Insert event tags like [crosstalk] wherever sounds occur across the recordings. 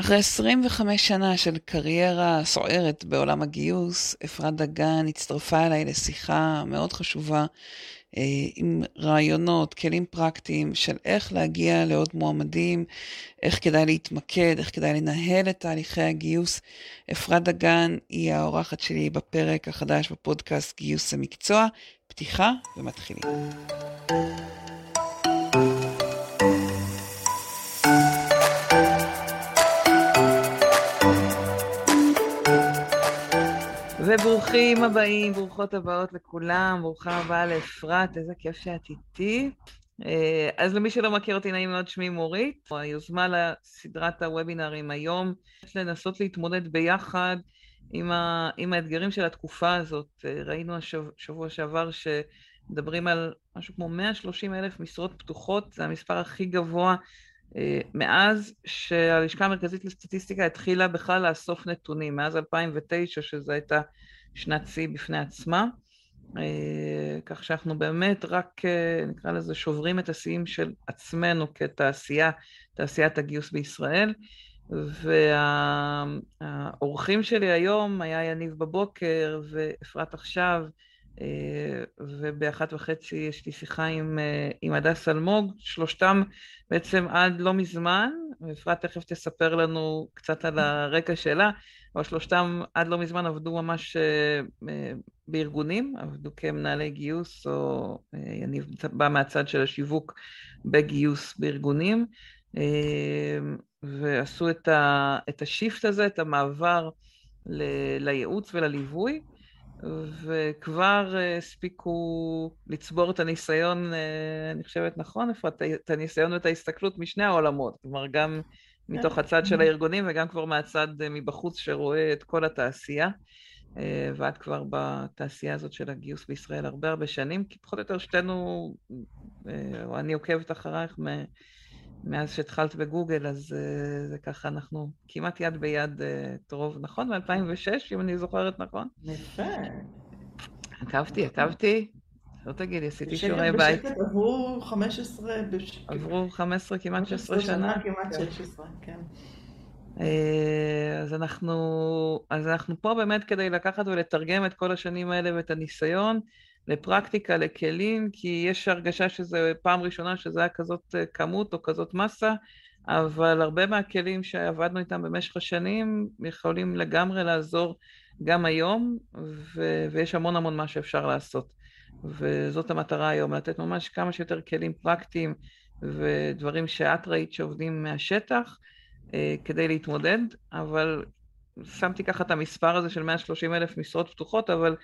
אחרי 25 שנה של קריירה סוערת בעולם הגיוס, אפרת דגן הצטרפה אליי לשיחה מאוד חשובה אה, עם רעיונות, כלים פרקטיים של איך להגיע לעוד מועמדים, איך כדאי להתמקד, איך כדאי לנהל את תהליכי הגיוס. אפרת דגן היא האורחת שלי בפרק החדש בפודקאסט גיוס המקצוע. פתיחה ומתחילים. וברוכים הבאים, ברוכות הבאות לכולם, ברוכה הבאה לאפרת, איזה כיף שאת איתי. אה, אז למי שלא מכיר אותי, נעים מאוד, שמי מורית. היוזמה לסדרת הוובינרים היום, יש לנסות להתמודד ביחד עם, ה, עם האתגרים של התקופה הזאת. אה, ראינו השבוע שעבר שמדברים על משהו כמו 130 אלף משרות פתוחות, זה המספר הכי גבוה מאז שהלשכה המרכזית לסטטיסטיקה התחילה בכלל לאסוף נתונים, מאז 2009, שזו הייתה שנת שיא בפני עצמה, אה, כך שאנחנו באמת רק, אה, נקרא לזה, שוברים את השיאים של עצמנו כתעשייה, תעשיית הגיוס בישראל. והאורחים שלי היום היה יניב בבוקר ואפרת עכשיו, אה, ובאחת וחצי יש לי שיחה עם, אה, עם הדס אלמוג, שלושתם בעצם עד לא מזמן, ואפרת תכף תספר לנו קצת על הרקע שלה, אבל שלושתם עד לא מזמן עבדו ממש אה, בארגונים, עבדו כמנהלי גיוס, או יניב בא מהצד של השיווק בגיוס בארגונים, ועשו את, ה, את השיפט הזה, את המעבר ל, לייעוץ ולליווי. וכבר אה, הספיקו לצבור את הניסיון, אה, אני חושבת נכון, אפרת, את הניסיון ואת ההסתכלות משני העולמות, כלומר גם מתוך הצד של הארגונים וגם כבר מהצד אה, מבחוץ שרואה את כל התעשייה. ואת כבר בתעשייה הזאת של הגיוס בישראל הרבה הרבה שנים, כי פחות או יותר שתינו, או אני עוקבת אחרייך מאז שהתחלת בגוגל, אז uh, זה ככה, אנחנו כמעט יד ביד uh, טרוב, נכון? מ-2006, אם אני זוכרת נכון? יפה. עקבתי, עקבתי. לא תגידי, עשיתי שיעורי בית. בשקט עברו 15, עברו 15, כמעט 16 שנה. כמעט 16, כן. אה, אז אנחנו, אז אנחנו פה באמת כדי לקחת ולתרגם את כל השנים האלה ואת הניסיון. לפרקטיקה, לכלים, כי יש הרגשה שזו פעם ראשונה שזה היה כזאת אה, כמות או כזאת מסה, אבל הרבה מהכלים שעבדנו איתם במשך השנים יכולים לגמרי לעזור גם היום, ו- ויש המון המון מה שאפשר לעשות. וזאת המטרה היום, לתת ממש כמה שיותר כלים פרקטיים ודברים שאת ראית שעובדים מהשטח אה, כדי להתמודד, אבל שמתי ככה את המספר הזה של 130 אלף משרות פתוחות, אבל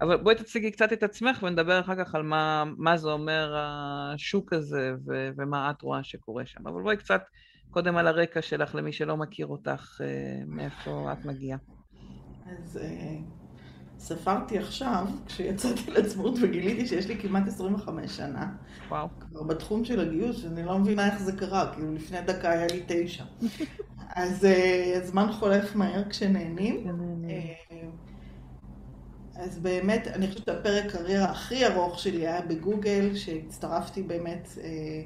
אבל בואי תציגי קצת את עצמך ונדבר אחר כך על מה, מה זה אומר השוק הזה ו, ומה את רואה שקורה שם. אבל בואי קצת קודם על הרקע שלך למי שלא מכיר אותך, אה, מאיפה את מגיעה. אז אה, ספרתי עכשיו, כשיצאתי לעצמאות וגיליתי שיש לי כמעט 25 שנה. וואו. כבר בתחום של הגיוס, ואני לא מבינה איך זה קרה, כאילו לפני דקה היה לי תשע. אז הזמן אה, חולף מהר כשנהנים. אז באמת, אני חושבת שהפרק קריירה הכי ארוך שלי היה בגוגל, שהצטרפתי באמת אה,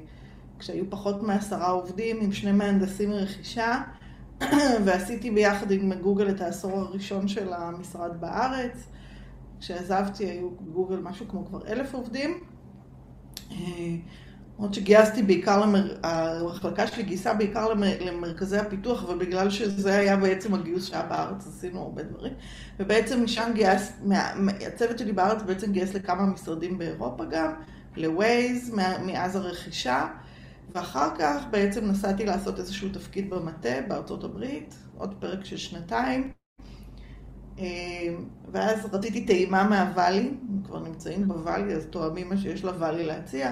כשהיו פחות מעשרה עובדים עם שני מהנדסים מרכישה, [clears throat] ועשיתי ביחד עם גוגל את העשור הראשון של המשרד בארץ. כשעזבתי היו בגוגל משהו כמו כבר אלף עובדים. למרות שגייסתי בעיקר, למר... המחלקה שלי גייסה בעיקר למר... למרכזי הפיתוח, ובגלל שזה היה בעצם הגיוס שהיה בארץ, עשינו הרבה דברים. ובעצם משם גייס, מה... הצוות שלי בארץ בעצם גייס לכמה משרדים באירופה גם, לווייז, מאז הרכישה, ואחר כך בעצם נסעתי לעשות איזשהו תפקיד במטה בארצות הברית, עוד פרק של שנתיים. אה, ואז רציתי טעימה מהוואלי, הם כבר נמצאים בוואלי, אז תואמים מה שיש לוואלי להציע.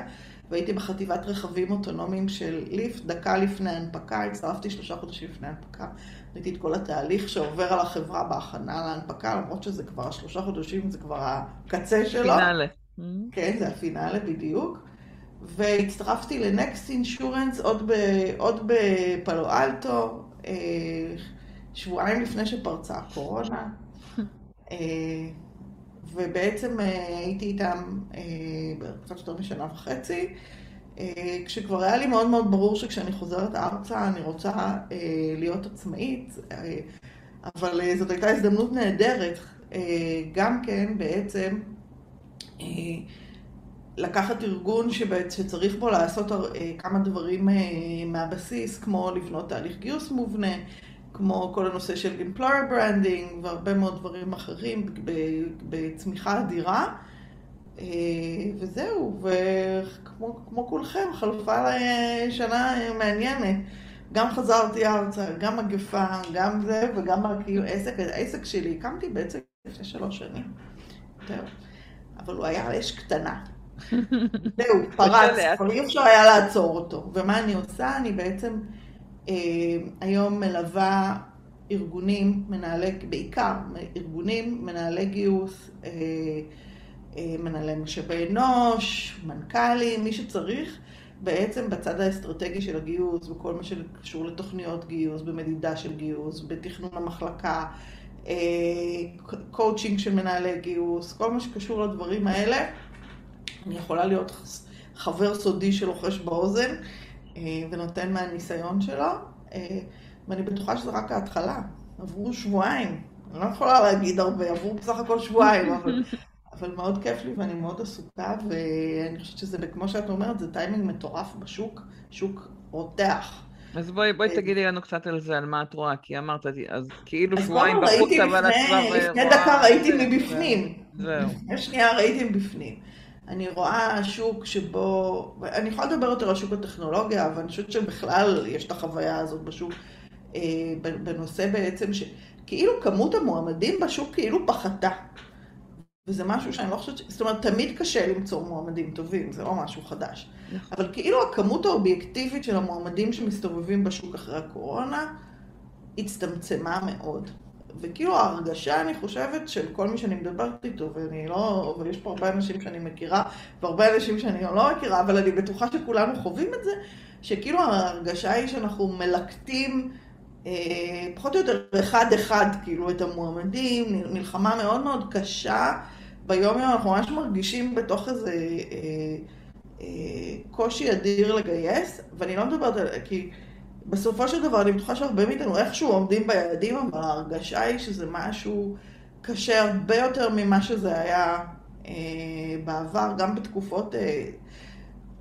והייתי בחטיבת רכבים אוטונומיים של ליפט, דקה לפני ההנפקה, הצטרפתי שלושה חודשים לפני ההנפקה. ראיתי את כל התהליך שעובר על החברה בהכנה להנפקה, למרות שזה כבר שלושה חודשים, זה כבר הקצה שלו. פינאלה. כן, זה הפינאלה בדיוק. והצטרפתי לנקסט אינשורנס עוד, ב, עוד בפלו אלטו, אה, שבועיים לפני שפרצה הקורונה. [laughs] אה, ובעצם אה, הייתי איתם אה, קצת יותר משנה וחצי. כשכבר היה לי מאוד מאוד ברור שכשאני חוזרת ארצה אני רוצה להיות עצמאית, אבל זאת הייתה הזדמנות נהדרת, גם כן בעצם לקחת ארגון שצריך בו לעשות כמה דברים מהבסיס, כמו לבנות תהליך גיוס מובנה, כמו כל הנושא של employer branding והרבה מאוד דברים אחרים בצמיחה אדירה. אה, וזהו, וכמו כולכם, חלפה שנה מעניינת. גם חזרתי ארצה, גם מגפה, גם זה, וגם כאילו עסק, העסק שלי, הקמתי בעצם לפני שלוש שנים. זהו. אבל הוא היה אש קטנה. [laughs] זהו, פרץ, כבר אי אפשר היה לעצור אותו. ומה אני עושה? אני בעצם... אה, היום מלווה ארגונים, מנהלי, בעיקר ארגונים, מנהלי גיוס, אה, אה, מנהלי משאבי אנוש, מנכ"לים, מי שצריך, בעצם בצד האסטרטגי של הגיוס, בכל מה שקשור לתוכניות גיוס, במדידה של גיוס, בתכנון המחלקה, קואוצ'ינג של מנהלי גיוס, כל מה שקשור לדברים האלה. אני יכולה להיות חבר סודי שלוחש באוזן. אה, ונותן מהניסיון שלו, אה, ואני בטוחה שזה רק ההתחלה. עברו שבועיים, אני לא יכולה להגיד הרבה, עברו בסך הכל שבועיים, אבל, [laughs] אבל מאוד כיף לי ואני מאוד עסוקה, ואני חושבת שזה, כמו שאת אומרת, זה טיימינג מטורף בשוק, שוק רותח. אז בואי, בואי אה, תגידי לנו קצת על זה, על מה את רואה, כי אמרת, אז כאילו שבועיים בחוץ, אבל את כבר. לפני דקה ראיתי מבפנים. זהו. לפני שנייה ראיתי מבפנים. אני רואה שוק שבו, אני יכולה לדבר יותר על שוק הטכנולוגיה, אבל אני חושבת שבכלל יש את החוויה הזאת בשוק, אה, בנושא בעצם שכאילו כמות המועמדים בשוק כאילו פחתה. וזה משהו שאני לא חושבת, זאת אומרת, תמיד קשה למצוא מועמדים טובים, זה לא משהו חדש. נכון. אבל כאילו הכמות האובייקטיבית של המועמדים שמסתובבים בשוק אחרי הקורונה הצטמצמה מאוד. וכאילו ההרגשה, אני חושבת, של כל מי שאני מדברת איתו, ואני לא, ויש פה הרבה אנשים שאני מכירה, והרבה אנשים שאני לא מכירה, אבל אני בטוחה שכולנו חווים את זה, שכאילו ההרגשה היא שאנחנו מלקטים אה, פחות או יותר אחד-אחד, כאילו, את המועמדים, מלחמה מאוד מאוד קשה. ביום יום אנחנו ממש מרגישים בתוך איזה אה, אה, קושי אדיר לגייס, ואני לא מדברת על... כי... בסופו של דבר אני בטוחה שהרבה מאיתנו איכשהו עומדים ביעדים, אבל ההרגשה היא שזה משהו קשה הרבה יותר ממה שזה היה אה, בעבר, גם בתקופות... אה,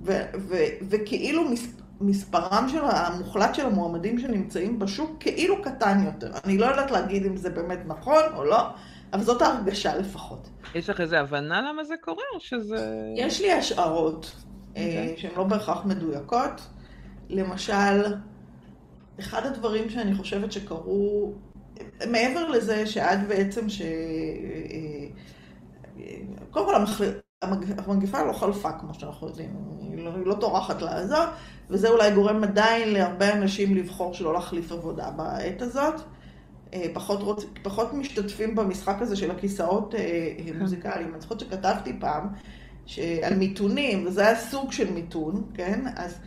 ו, ו, וכאילו מס, מספרם של המוחלט של המועמדים שנמצאים בשוק כאילו קטן יותר. אני לא יודעת להגיד אם זה באמת נכון או לא, אבל זאת ההרגשה לפחות. יש לך איזו הבנה למה זה קורה, או שזה... יש לי השערות okay. אה, אוקיי. שהן לא בהכרח מדויקות. למשל, אחד הדברים שאני חושבת שקרו, מעבר לזה שעד בעצם ש... קודם כל המחל... המגפה לא חלפה, כמו שאנחנו יודעים, היא לא, היא לא טורחת לעזור, וזה אולי גורם עדיין להרבה אנשים לבחור שלא להחליף עבודה בעת הזאת. אה, פחות, רוצ... פחות משתתפים במשחק הזה של הכיסאות אה, כן. מוזיקליים. אני זוכרת שכתבתי פעם על מיתונים, וזה היה סוג של מיתון, כן? אז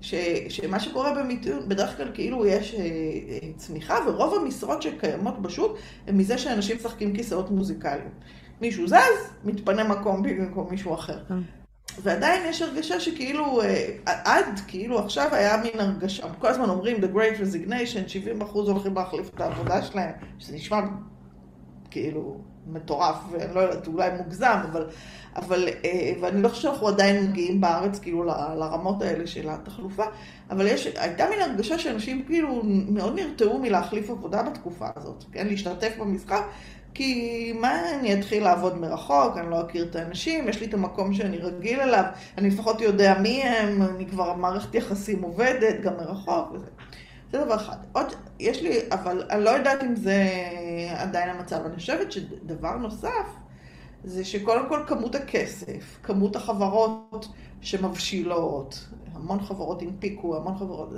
ש, שמה שקורה במיתון, בדרך כלל כאילו יש אה, אה, צמיחה, ורוב המשרות שקיימות בשוק הן מזה שאנשים משחקים כיסאות מוזיקליים. מישהו זז, מתפנה מקום במקום מישהו אחר. כן. ועדיין יש הרגשה שכאילו, אה, עד כאילו עכשיו היה מין הרגשה, כל הזמן אומרים The Great Resignation, 70% הולכים להחליף את העבודה שלהם, שזה נשמע כאילו מטורף, ואני לא יודעת, אולי מוגזם, אבל, אבל, אה, ואני לא חושבת שאנחנו עדיין מגיעים בארץ כאילו לרמות האלה של התחלופה, אבל יש, הייתה מין הרגשה שאנשים כאילו מאוד נרתעו מלהחליף עבודה בתקופה הזאת, כן, להשתתף במשחק, כי מה אני אתחיל לעבוד מרחוק, אני לא אכיר את האנשים, יש לי את המקום שאני רגיל אליו, אני לפחות יודע מי הם, אני כבר, מערכת יחסים עובדת, גם מרחוק וזה. זה דבר אחד. עוד, יש לי, אבל אני לא יודעת אם זה עדיין המצב. אני חושבת שדבר נוסף, זה שקודם כל כמות הכסף, כמות החברות שמבשילות, המון חברות הנפיקו, המון חברות,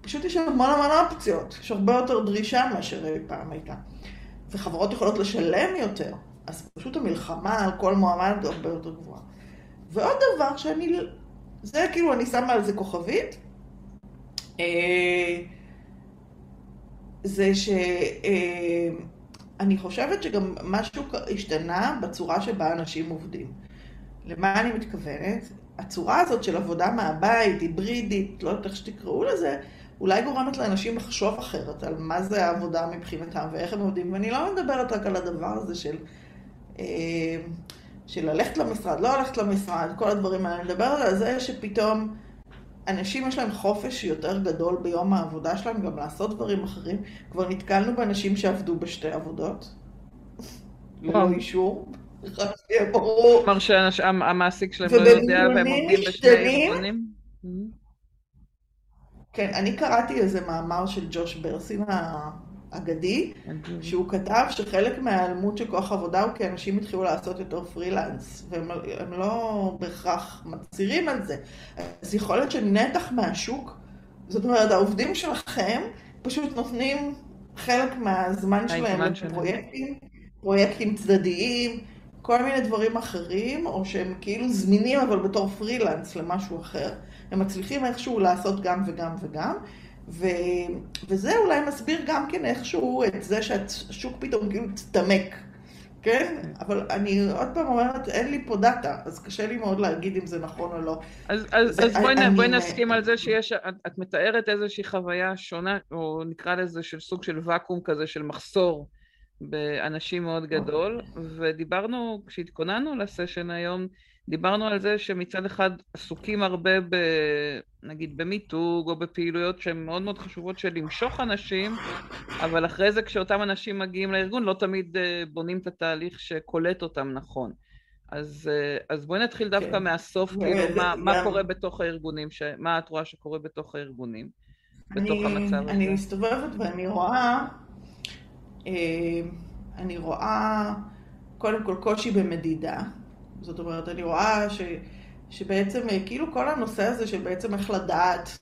פשוט יש המון המון אופציות, יש הרבה יותר דרישה מאשר פעם הייתה. וחברות יכולות לשלם יותר, אז פשוט המלחמה על כל מועמד הרבה יותר גבוהה. ועוד דבר שאני, זה כאילו אני שמה על זה כוכבית, אה, זה שאני חושבת שגם משהו השתנה בצורה שבה אנשים עובדים. למה אני מתכוונת? הצורה הזאת של עבודה מהבית, היברידית, לא יודעת איך שתקראו לזה, אולי גורמת לאנשים לחשוב אחרת על מה זה העבודה מבחינתם ואיך הם עובדים. ואני לא מדברת רק על הדבר הזה של, אה, של ללכת למשרד, לא ללכת למשרד, כל הדברים האלה. אני מדברת על זה שפתאום אנשים יש להם חופש יותר גדול ביום העבודה שלהם גם לעשות דברים אחרים. כבר נתקלנו באנשים שעבדו בשתי עבודות, ללא אישור. שיהיה ברור. כלומר שהמעסיק שלהם לא יודע והם עובדים בשני ארגונים? כן, אני קראתי איזה מאמר של ג'וש ברסין האגדי, שהוא כתב שחלק מההיעלמות של כוח עבודה הוא כי אנשים התחילו לעשות יותר פרילנס, והם לא בהכרח מצהירים על זה. אז יכול להיות שנתח מהשוק, זאת אומרת, העובדים שלכם פשוט נותנים חלק מהזמן שלהם לפרויקטים, פרויקטים צדדיים, כל מיני דברים אחרים, או שהם כאילו זמינים אבל בתור פרילנס למשהו אחר. הם מצליחים איכשהו לעשות גם וגם וגם, ו... וזה אולי מסביר גם כן איכשהו את זה שהשוק פתאום כאילו הצטמק, כן? אבל אני עוד פעם אומרת, אין לי פה דאטה, אז קשה לי מאוד להגיד אם זה נכון או לא. אז, אז, זה, אז בואי, אני, בואי נסכים על זה שיש, את, את מתארת איזושהי חוויה שונה, או נקרא לזה של סוג של ואקום כזה, של מחסור. באנשים מאוד גדול, ודיברנו, כשהתכוננו לסשן היום, דיברנו על זה שמצד אחד עסוקים הרבה ב... נגיד במיתוג או בפעילויות שהן מאוד מאוד חשובות של למשוך אנשים, אבל אחרי זה כשאותם אנשים מגיעים לארגון לא תמיד אה, בונים את התהליך שקולט אותם נכון. אז, אה, אז בואי נתחיל דווקא כן. מהסוף, כאילו, מה, מה קורה בתוך הארגונים, ש... מה את רואה שקורה בתוך הארגונים, בתוך אני, המצב הזה? אני מסתובבת ואני רואה אה, אני רואה קודם כל קושי במדידה. זאת אומרת, אני רואה ש, שבעצם אה, כאילו כל הנושא הזה של בעצם איך לדעת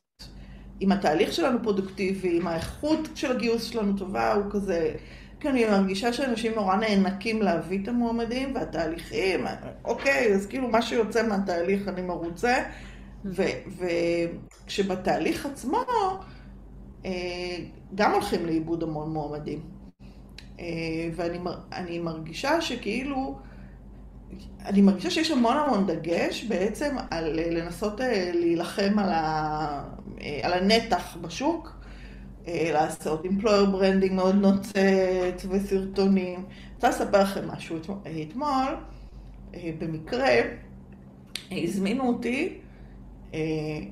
אם התהליך שלנו פרודוקטיבי, אם האיכות של הגיוס שלנו טובה, הוא כזה... כי אני מרגישה שאנשים נורא נאנקים להביא את המועמדים, והתהליכים, אוקיי, אז כאילו מה שיוצא מהתהליך אני מרוצה, וכשבתהליך עצמו אה, גם הולכים לאיבוד המון מועמדים. אה, ואני מרגישה שכאילו, אני מרגישה שיש המון המון דגש בעצם על אה, לנסות אה, להילחם על, ה, על הנתח בשוק, לעשות employer branding מאוד נוצץ וסרטונים. אני רוצה לספר לכם משהו. אתמול, במקרה, הזמינו אותי,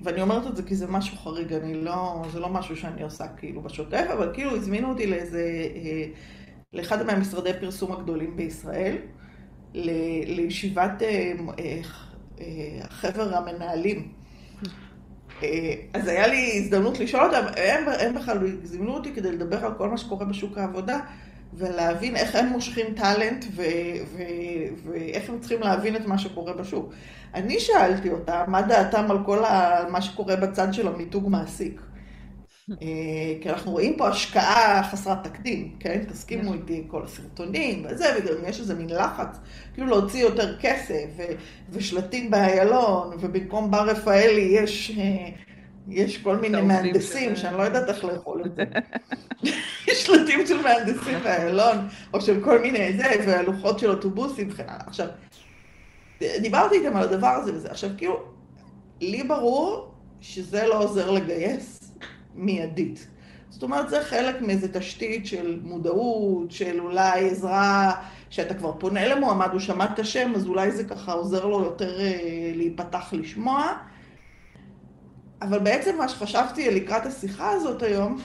ואני אומרת את זה כי זה משהו חריג, אני לא, זה לא משהו שאני עושה כאילו בשוטף, אבל כאילו הזמינו אותי לאיזה לאחד מהמשרדי פרסום הגדולים בישראל, לישיבת אה, אה, אה, חבר המנהלים. אז היה לי הזדמנות לשאול אותם, הם, הם בכלל זימנו אותי כדי לדבר על כל מה שקורה בשוק העבודה, ולהבין איך הם מושכים טאלנט, ו, ו, ואיך הם צריכים להבין את מה שקורה בשוק. אני שאלתי אותם, מה דעתם על כל ה, מה שקורה בצד של המיתוג מעסיק. אה, כי אנחנו רואים פה השקעה חסרת תקדים, כן? תסכימו איתי כל הסרטונים וזה, וגם יש איזה מין לחץ, כאילו להוציא יותר כסף, ו- ושלטים באיילון, ובמקום בר רפאלי יש... אה, יש כל מיני מהנדסים שאני לא יודעת איך לאכול את זה. [laughs] יש שלטים של מהנדסים [laughs] באיילון, או של כל מיני זה, והלוחות של אוטובוסים וכן הלאה. עכשיו, דיברתי איתם על הדבר הזה וזה. עכשיו, כאילו, לי ברור שזה לא עוזר לגייס. מיידית. זאת אומרת, זה חלק מאיזו תשתית של מודעות, של אולי עזרה, שאתה כבר פונה למועמד, הוא שמע את השם, אז אולי זה ככה עוזר לו יותר אה, להיפתח לשמוע. אבל בעצם מה שחשבתי לקראת השיחה הזאת היום,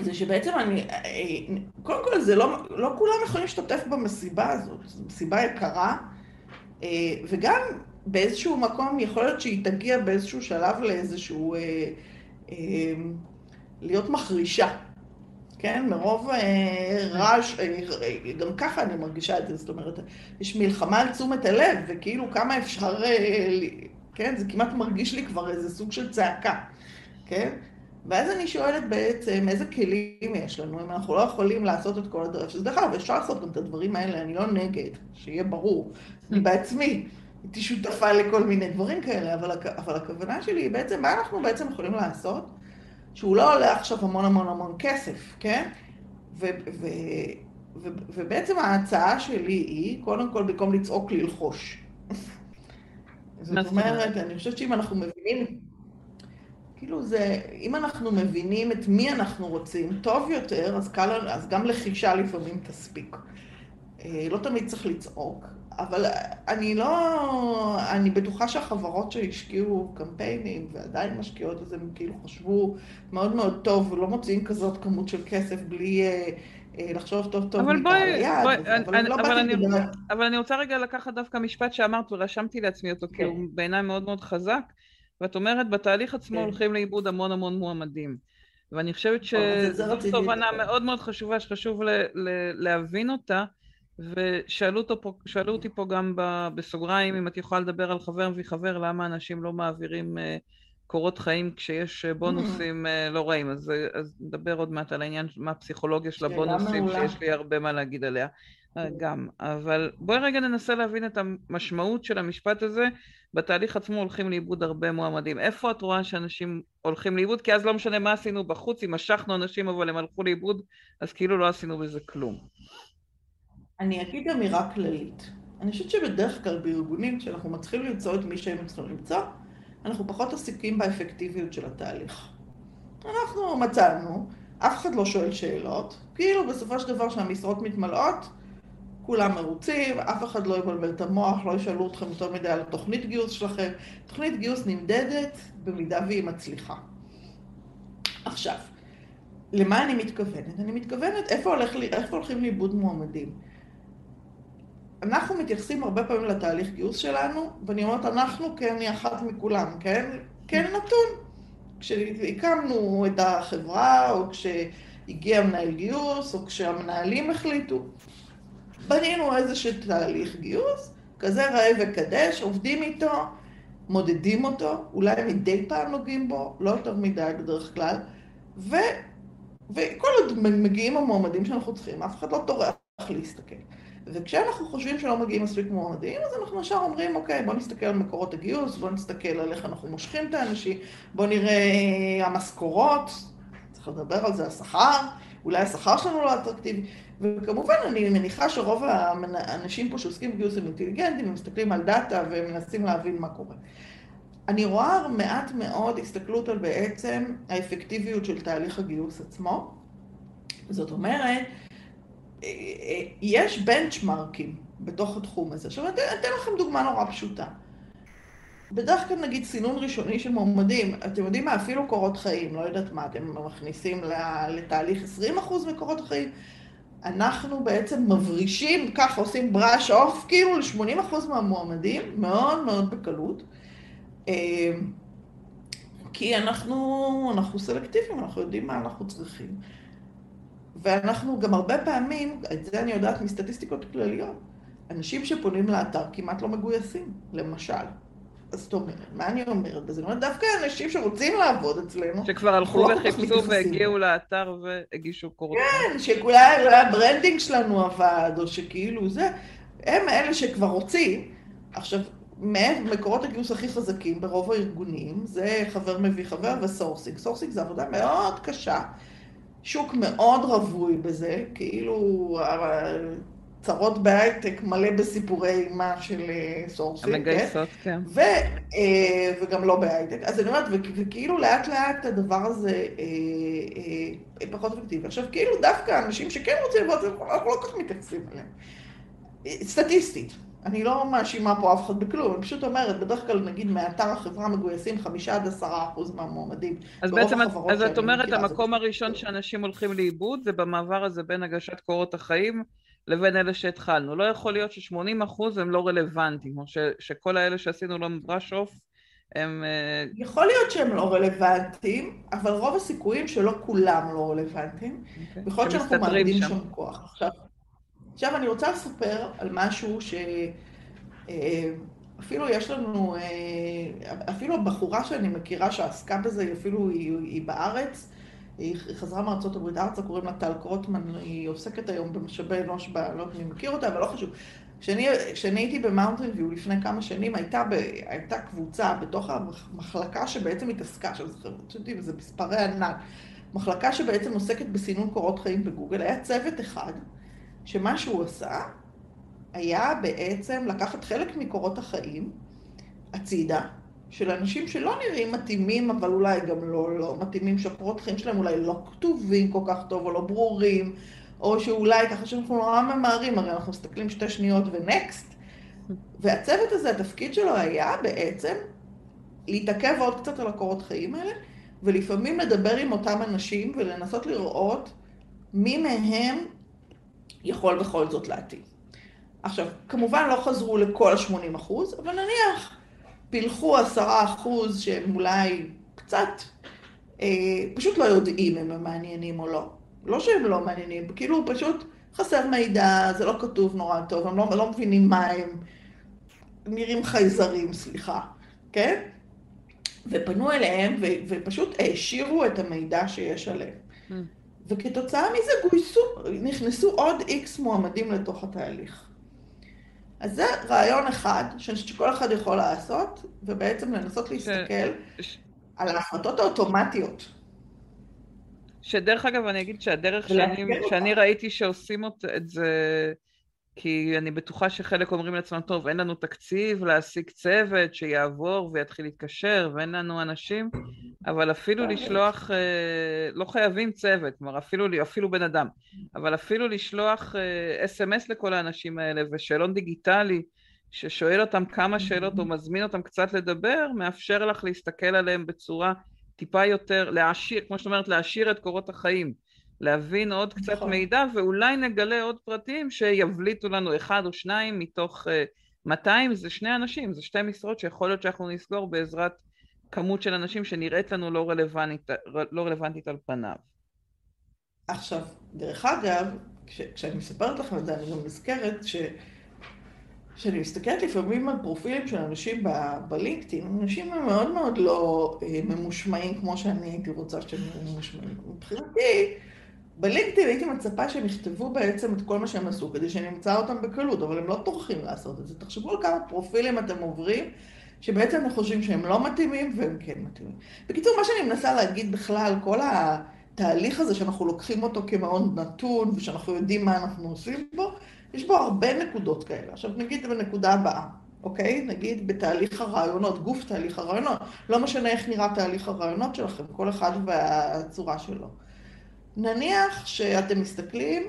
זה שבעצם אני, אה, קודם כל זה לא, לא כולם יכולים להשתתף במסיבה הזאת, זו מסיבה יקרה, אה, וגם באיזשהו מקום יכול להיות שהיא תגיע באיזשהו שלב לאיזשהו... אמ, להיות מחרישה, כן? מרוב אה, רעש, גם ככה אני מרגישה את זה, זאת אומרת, יש מלחמה על תשומת הלב, וכאילו כמה אפשר, אה, כן? זה כמעט מרגיש לי כבר איזה סוג של צעקה, כן? ואז אני שואלת בעצם, איזה כלים יש לנו, אם אנחנו לא יכולים לעשות את כל הדרך, שזה דרך אגב, אפשר לעשות גם את הדברים האלה, אני לא נגד, שיהיה ברור. בעצמי הייתי שותפה לכל מיני דברים כאלה, אבל, אבל הכוונה שלי היא בעצם, מה אנחנו בעצם יכולים לעשות, שהוא לא עולה עכשיו המון המון המון כסף, כן? ו, ו, ו, ובעצם ההצעה שלי היא, קודם כל, במקום לצעוק, ללחוש. [laughs] זאת אומרת, אני חושבת שאם אנחנו מבינים, כאילו זה, אם אנחנו מבינים את מי אנחנו רוצים טוב יותר, אז, קל, אז גם לחישה לפעמים תספיק. אה, לא תמיד צריך לצעוק, אבל אני לא... אני בטוחה שהחברות שהשקיעו קמפיינים ועדיין משקיעות אז הם כאילו חשבו מאוד מאוד טוב ולא מוציאים כזאת כמות של כסף בלי אה, אה, לחשוב טוב טוב אבל בואי, בואי, אבל, אני, אני, לא אבל, אני, אבל אני רוצה רגע לקחת דווקא משפט שאמרת ורשמתי לעצמי אותו כי הוא כן. בעיניי מאוד מאוד חזק ואת אומרת בתהליך עצמו כן. הולכים לאיבוד המון המון מועמדים ואני חושבת שזו תובנה מאוד מאוד חשובה שחשוב ל, ל, להבין אותה ושאלו פה, אותי פה גם בסוגריים אם את יכולה לדבר על חבר מביא חבר, למה אנשים לא מעבירים אה, קורות חיים כשיש אה, בונוסים אה, לא רעים. אז, אז נדבר עוד מעט על העניין, מה הפסיכולוגיה של הבונוסים, שיש לי הרבה מה להגיד עליה. גם, אבל בואי רגע ננסה להבין את המשמעות של המשפט הזה. בתהליך עצמו הולכים לאיבוד הרבה מועמדים. איפה את רואה שאנשים הולכים לאיבוד? כי אז לא משנה מה עשינו בחוץ, אם משכנו אנשים אבל הם הלכו לאיבוד, אז כאילו לא עשינו בזה כלום. אני אגיד אמירה כללית. אני חושבת שבדרך כלל בארגונים, כשאנחנו מתחילים למצוא את מי שהם צריכים למצוא, אנחנו פחות עסוקים באפקטיביות של התהליך. אנחנו מצאנו, אף אחד לא שואל שאלות, כאילו בסופו של דבר כשהמשרות מתמלאות, כולם מרוצים, אף אחד לא יבלבל את המוח, לא ישאלו אתכם יותר מדי על התוכנית גיוס שלכם. תוכנית גיוס נמדדת במידה והיא מצליחה. עכשיו, למה אני מתכוונת? אני מתכוונת איפה, הולך, איפה הולכים לאיבוד מועמדים. אנחנו מתייחסים הרבה פעמים לתהליך גיוס שלנו, ואני אומרת אנחנו כי אני אחת מכולם, כן? כן נתון. כשהקמנו את החברה, או כשהגיע מנהל גיוס, או כשהמנהלים החליטו, בנינו איזשהו תהליך גיוס, כזה ראה וקדש, עובדים איתו, מודדים אותו, אולי מדי פעם נוגעים בו, לא יותר מדי בדרך כלל, ו, וכל עוד מגיעים המועמדים שאנחנו צריכים, אף אחד לא טורח להסתכל. וכשאנחנו חושבים שלא מגיעים מספיק מועמדים, אז אנחנו ישר אומרים, אוקיי, בוא נסתכל על מקורות הגיוס, בוא נסתכל על איך אנחנו מושכים את האנשים, בוא נראה המשכורות, צריך לדבר על זה, השכר, אולי השכר שלנו לא אטרקטיבי, וכמובן אני מניחה שרוב האנשים פה שעוסקים בגיוס הם אינטליגנטים, הם מסתכלים על דאטה ומנסים להבין מה קורה. אני רואה מעט מאוד הסתכלות על בעצם האפקטיביות של תהליך הגיוס עצמו. זאת אומרת, יש בנצ'מרקים בתוך התחום הזה. עכשיו, אני אתן לכם דוגמה נורא פשוטה. בדרך כלל נגיד סינון ראשוני של מועמדים, אתם יודעים מה, אפילו קורות חיים, לא יודעת מה, אתם מכניסים לתהליך 20% מקורות החיים, אנחנו בעצם מברישים, ככה עושים בראש אוף, כאילו ל-80% מהמועמדים, מאוד מאוד בקלות. אה, כי אנחנו, אנחנו סלקטיביים, אנחנו יודעים מה אנחנו צריכים. ואנחנו גם הרבה פעמים, את זה אני יודעת מסטטיסטיקות כלליות, אנשים שפונים לאתר כמעט לא מגויסים, למשל. אז זאת אומרת, מה אני אומרת בזה? אני אומרת, דווקא אנשים שרוצים לעבוד אצלנו, שכבר הלכו לא וחיפשו והגיעו לאתר והגישו קורות. כן, שאולי ה branding שלנו עבד, או שכאילו זה, הם אלה שכבר רוצים. עכשיו, מקורות הגיוס הכי חזקים ברוב הארגונים זה חבר מביא חבר ו sourcing. sourcing זה עבודה מאוד קשה. שוק מאוד רווי בזה, כאילו צרות בהייטק מלא בסיפורי אימה של אה, sourcers, המגייסות, כן. ו, אה, וגם לא בהייטק. אז אני אומרת, וכאילו לאט לאט הדבר הזה אה, פחות אפקטיבי. עכשיו, כאילו דווקא אנשים שכן רוצים לבוא, אנחנו לא כל כך מתייחסים אליהם. סטטיסטית. אני לא מאשימה פה אף אחד בכלום, אני פשוט אומרת, בדרך כלל נגיד מאתר החברה מגויסים חמישה עד עשרה אחוז מהמועמדים. אז בעצם, אז את אומרת, המקום הראשון שאנשים הולכים לאיבוד זה במעבר הזה בין הגשת קורות החיים לבין אלה שהתחלנו. לא יכול להיות ש-80 אחוז הם לא רלוונטיים, או ש, שכל האלה שעשינו להם בראש אוף הם... אה, יכול להיות שהם לא רלוונטיים, אבל רוב הסיכויים שלא כולם לא רלוונטיים. Okay. אוקיי. יכול להיות שאנחנו מאבדים שם כוח. עכשיו, עכשיו אני רוצה לספר על משהו שאפילו אה, יש לנו, אה, אפילו הבחורה שאני מכירה שעסקה בזה, אפילו היא, היא בארץ, היא חזרה מארצות הברית ארצה, קוראים לה טל קרוטמן, היא עוסקת היום במשאבי אנוש, לא יודעת מי מכיר אותה, אבל לא חשוב. כשאני הייתי במאונטן ויו לפני כמה שנים, הייתה, ב, הייתה קבוצה בתוך המחלקה שבעצם התעסקה, עכשיו זה מספרי ענק, מחלקה שבעצם עוסקת בסינון קורות חיים בגוגל, היה צוות אחד שמה שהוא עשה היה בעצם לקחת חלק מקורות החיים, הצידה, של אנשים שלא נראים מתאימים, אבל אולי גם לא, לא מתאימים, שהקורות חיים שלהם אולי לא כתובים כל כך טוב או לא ברורים, או שאולי ככה שאנחנו נורא ממהרים, הרי אנחנו מסתכלים שתי שניות ונקסט, והצוות הזה, התפקיד שלו היה בעצם להתעכב עוד קצת על הקורות חיים האלה, ולפעמים לדבר עם אותם אנשים ולנסות לראות מי מהם יכול בכל זאת להתאים. עכשיו, כמובן לא חזרו לכל ה-80 אחוז, אבל נניח פילחו 10 אחוז שהם אולי קצת, אה, פשוט לא יודעים אם הם מעניינים או לא. לא שהם לא מעניינים, כאילו פשוט חסר מידע, זה לא כתוב נורא טוב, הם לא, לא מבינים מה הם, נראים חייזרים, סליחה, כן? ופנו אליהם ו, ופשוט העשירו את המידע שיש עליהם. Mm. וכתוצאה מזה גויסו, נכנסו עוד איקס מועמדים לתוך התהליך. אז זה רעיון אחד, שכל אחד יכול לעשות, ובעצם לנסות להסתכל ש... על ההחלטות האוטומטיות. שדרך אגב, אני אגיד שהדרך שאני, שאני ראיתי שעושים את זה כי אני בטוחה שחלק אומרים לעצמם, טוב, אין לנו תקציב להשיג צוות שיעבור ויתחיל להתקשר, ואין לנו אנשים, אבל אפילו לשלוח, אה, לא חייבים צוות, כלומר אפילו, אפילו בן אדם, אבל אפילו לשלוח אס.אם.אס אה, לכל האנשים האלה ושאלון דיגיטלי ששואל אותם כמה שאלות או מזמין אותם קצת לדבר, מאפשר לך להסתכל עליהם בצורה טיפה יותר, להעשיר, כמו שאת אומרת, להעשיר את קורות החיים. להבין עוד קצת נכון. מידע, ואולי נגלה עוד פרטים שיבליטו לנו אחד או שניים מתוך uh, אה, 200, זה שני אנשים, זה שתי משרות שיכול להיות שאנחנו נסגור בעזרת כמות של אנשים שנראית לנו לא רלוונטית, לא רלוונטית על פניו. עכשיו, דרך אגב, כש, כשאני מספרת לכם את זה, אני גם נזכרת ש... כשאני מסתכלת לפעמים על פרופילים של אנשים בלינקדאין, אנשים הם מאוד מאוד לא אה, ממושמעים כמו שאני הייתי רוצה שהם יהיו ממושמעים. מבחינתי, בלינקדאין הייתי מצפה שהם יכתבו בעצם את כל מה שהם עשו, כדי שנמצא אותם בקלות, אבל הם לא טורחים לעשות את זה. תחשבו על כמה פרופילים אתם עוברים, שבעצם הם חושבים שהם לא מתאימים, והם כן מתאימים. בקיצור, מה שאני מנסה להגיד בכלל, כל התהליך הזה שאנחנו לוקחים אותו כמאוד נתון, ושאנחנו יודעים מה אנחנו עושים בו, יש בו הרבה נקודות כאלה. עכשיו נגיד בנקודה הבאה, אוקיי? נגיד בתהליך הרעיונות, גוף תהליך הרעיונות. לא משנה איך נראה תהליך הרעיונות שלכם, כל אחד והצורה שלו. נניח שאתם מסתכלים